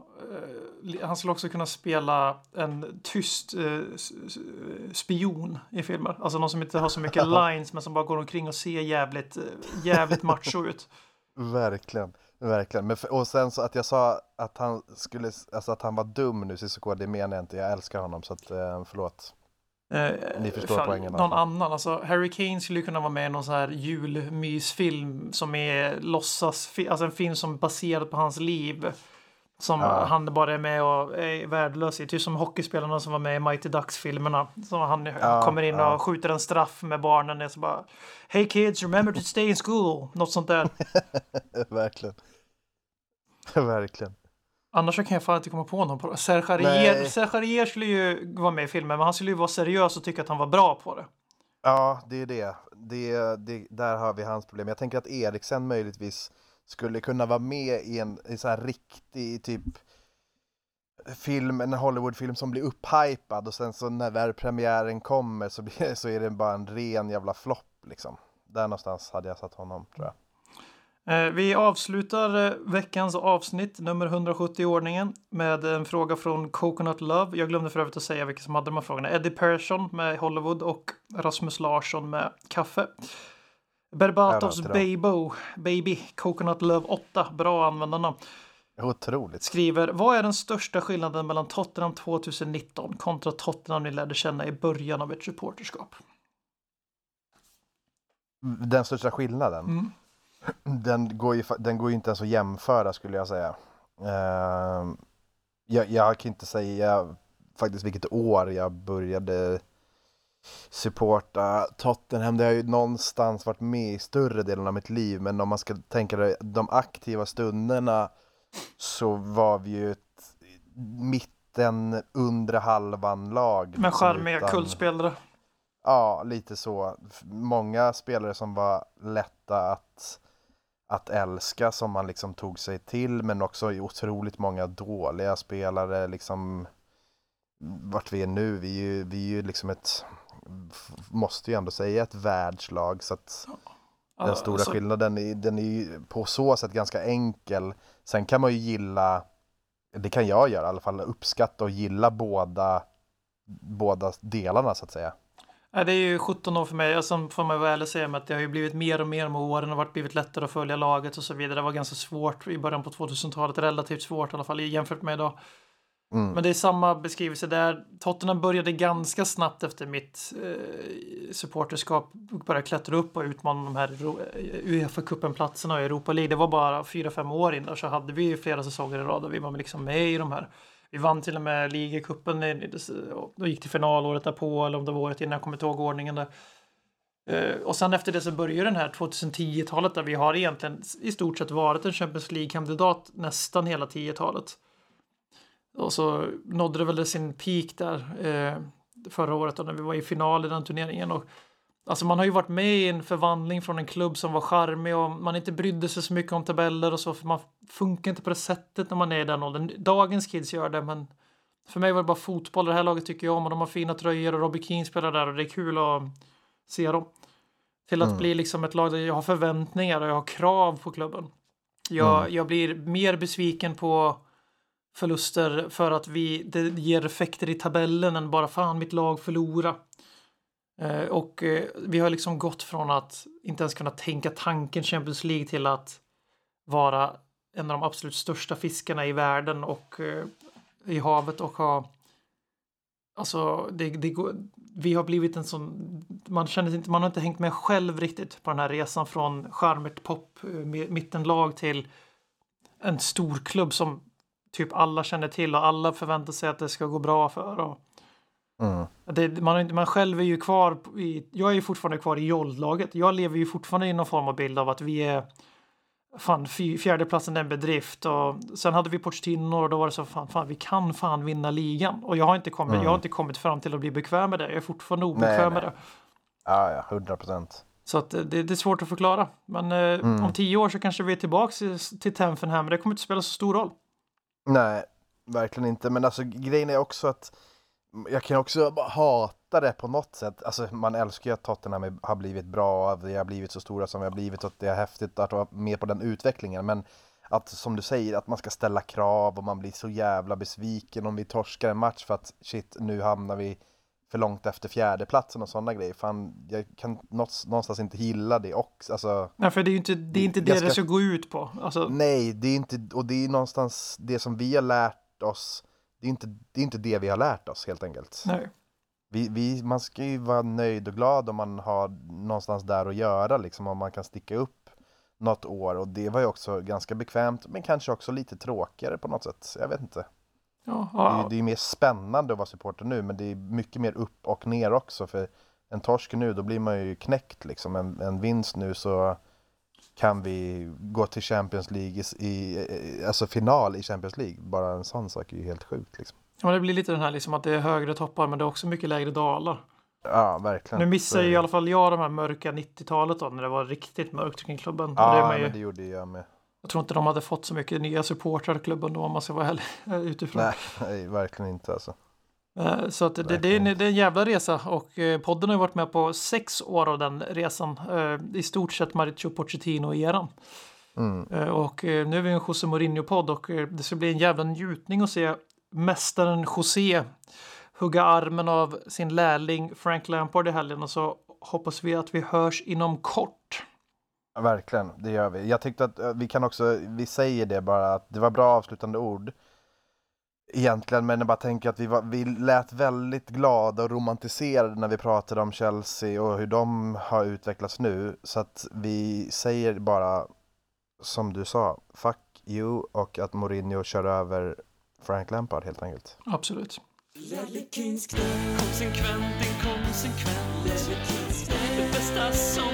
eh, han skulle också kunna spela en tyst eh, spion i filmer. Alltså någon som inte har så mycket <laughs> lines men som bara går omkring och ser jävligt, eh, jävligt macho ut. Verkligen, verkligen. Men för, och sen så att jag sa att han skulle, alltså att han var dum nu, Cissoko, det menar jag inte. Jag älskar honom, så att eh, förlåt. Eh, Ni förstår fan, poängen Någon annan. Alltså, Harry Kane skulle kunna vara med i någon sån här julmysfilm som är låtsas, alltså en film som är baserad på hans liv. Som Ja. han bara är med och är värdelös i. Typ som hockeyspelarna som var med i Mighty Ducks-filmerna. Som han Ja, kommer in ja. och skjuter en straff med barnen. Och så bara Hey kids, remember to stay in school. Något sånt där. <laughs> verkligen. <laughs> verkligen. Annars kan jag fan inte komma på någon. Arier. Serge Arier skulle ju vara med i filmen, men han skulle ju vara seriös och tycka att han var bra på det. Ja, det är det. det, det där har vi hans problem. Jag tänker att Eriksen möjligtvis skulle kunna vara med i en i så här riktig typ film, en Hollywoodfilm som blir upphypad och sen så när väl premiären kommer så, blir, så är det bara en ren jävla flopp liksom. Där någonstans hade jag satt honom tror jag. Eh, vi avslutar eh, veckans avsnitt, nummer 170 i ordningen, med en fråga från Coconut Love. Jag glömde för övrigt att säga vilka som hade de här frågorna. Eddie Persson med Hollywood och Rasmus Larsson med Kaffe. Berbatovs Babo, Baby, Coconut Love 8, bra användarnamn, Otroligt. skriver Vad är den största skillnaden mellan Tottenham 2019 kontra Tottenham ni lärde känna i början av ert supporterskap? Den största skillnaden, Mm. den, går ju, den går ju inte ens att jämföra skulle jag säga. Ehm, jag, jag kan inte säga faktiskt vilket år jag började supporta Tottenham. Det har ju någonstans varit med i större delen av mitt liv, men om man ska tänka det, de aktiva stunderna så var vi ju ett mitten, undre halvan-lag. Med liksom, charmiga utan- kultspelare. Ja, lite så. Många spelare som var lätta att, att älska som man liksom tog sig till men också otroligt många dåliga spelare liksom vart vi är nu. Vi är ju, vi är ju liksom ett, måste ju ändå säga ett världslag så att den stora Alltså, skillnaden är, den är ju på så sätt ganska enkel. Sen kan man ju gilla, det kan jag göra i alla fall, uppskatta och gilla båda, båda delarna så att säga. Det är ju 17 år för mig. Och sen får man vara ärlig säga att det har ju blivit mer och mer med åren och varit blivit lättare att följa laget och så vidare. Det var ganska svårt i början på 2000-talet. Relativt svårt i alla fall jämfört med idag. Mm. Men det är samma beskrivelse där. Tottenham började ganska snabbt efter mitt eh, supporterskap börja klättra upp och utmana de här eh, Uefa-cupen-platserna och Europa League. Det var bara 4-5 år innan så hade vi ju flera säsonger i rad och vi var liksom med i de här. Vi vann till och med ligacupen, och gick till final året därpå eller om det var året innan, jag kommer inte ihåg ordningen där. Uh, och sen efter det så börjar den här 2010-talet där vi har egentligen i stort sett varit en Champions League-kandidat nästan hela 10-talet. Och så nådde det väl sin peak där eh, förra året då, när vi var i final i den turneringen. Och, alltså man har ju varit med i en förvandling från en klubb som var charmig och man inte brydde sig så mycket om tabeller och så för man funkar inte på det sättet när man är i den åldern. Dagens kids gör det men för mig var det bara fotboll. Det här laget tycker jag om och de har fina tröjor och Robbie Keane spelar där och det är kul att se dem. Till att Mm. bli liksom ett lag där jag har förväntningar och jag har krav på klubben. Jag, Mm. jag blir mer besviken på förluster för att vi, det ger effekter i tabellen än bara fan mitt lag förlora. Eh, och eh, vi har liksom gått från att inte ens kunna tänka tanken Champions League till att vara en av de absolut största fiskarna i världen och eh, i havet och ha Alltså, det, det går, vi har blivit en sån... Man känner inte, man har inte hängt med själv riktigt på den här resan från charmigt pop, eh, mittenlag till en stor klubb som typ alla känner till och alla förväntar sig att det ska gå bra för. Och Mm. det, man, man själv är ju kvar i, jag är ju fortfarande kvar i joldlaget. Jag lever ju fortfarande i någon form av bild av att vi är fan fjärdeplatsen är en bedrift och sen hade vi Pochettino och då var det så fan, fan vi kan fan vinna ligan och jag har inte kommit, Mm. jag har inte kommit fram till att bli bekväm med det. Jag är fortfarande obekväm Nej, med nej. det. Ja, ja, hundra procent. Så att eh, det, det är svårt att förklara. Men eh, Mm. om tio år så kanske vi är tillbaks till, till Tenfenham, men det kommer inte spela så stor roll. Nej, verkligen inte. Men alltså grejen är också att jag kan också hata det på något sätt. Alltså man älskar ju att Tottenham har blivit bra, att vi har blivit så stora som vi har blivit och att det är häftigt att vara med på den utvecklingen. Men att som du säger, att man ska ställa krav och man blir så jävla besviken om vi torskar en match för att shit, nu hamnar vi för långt efter fjärdeplatsen och sådana grejer. Fan, jag kan någonstans inte gilla det också. Alltså, Nej, för det är ju inte det, är inte det ska- det ska gå ut på. Alltså, Nej, det är inte, och det är någonstans det som vi har lärt oss. Det är inte det, är inte det vi har lärt oss helt enkelt. nej. Vi, vi, man ska ju vara nöjd och glad om man har någonstans där att göra, liksom om man kan sticka upp något år. Och det var ju också ganska bekvämt, men kanske också lite tråkigare på något sätt. Jag vet inte. Ja, Det är, ja, det är ju mer spännande att vara supporter nu, men det är mycket mer upp och ner också. För en torsk nu, då blir man ju knäckt liksom. En, en vinst nu så kan vi gå till Champions League i, i, alltså final i Champions League. Bara en sån sak är ju helt sjukt liksom. Ja, men det blir lite den här liksom att det är högre toppar men det är också mycket lägre dalar. Ja, verkligen. Nu missar ju det. i alla fall jag de här mörka 90-talet då när det var riktigt mörkt kring klubben. Det Ja, man ju, men det gjorde jag med. Jag tror inte de hade fått så mycket nya supportrar i klubben då om man ska vara ärlig <laughs> utifrån. Nej, nej, verkligen inte alltså. Eh, Så att det, det, är en, det är en jävla resa och eh, podden har ju varit med på sex år av den resan. Eh, I stort sett Mauricio Pochettino-eran. Mm. Eh, Och eh, nu är vi en José Mourinho-podd och eh, det ska bli en jävla njutning att se mästaren José hugga armen av sin lärling Frank Lampard i helgen och så hoppas vi att vi hörs inom kort. Ja, Verkligen, det gör vi. Jag tyckte att eh, vi kan också, vi säger det bara, att det var bra avslutande ord. Egentligen, men jag bara tänker att vi, var, vi lät väldigt glada och romantiserade när vi pratade om Chelsea och hur de har utvecklats nu. Så att vi säger bara, som du sa, fuck you och att Mourinho kör över Frank Lampard helt enkelt. Absolut. Konsekvent, inkonsekvent Det bästa som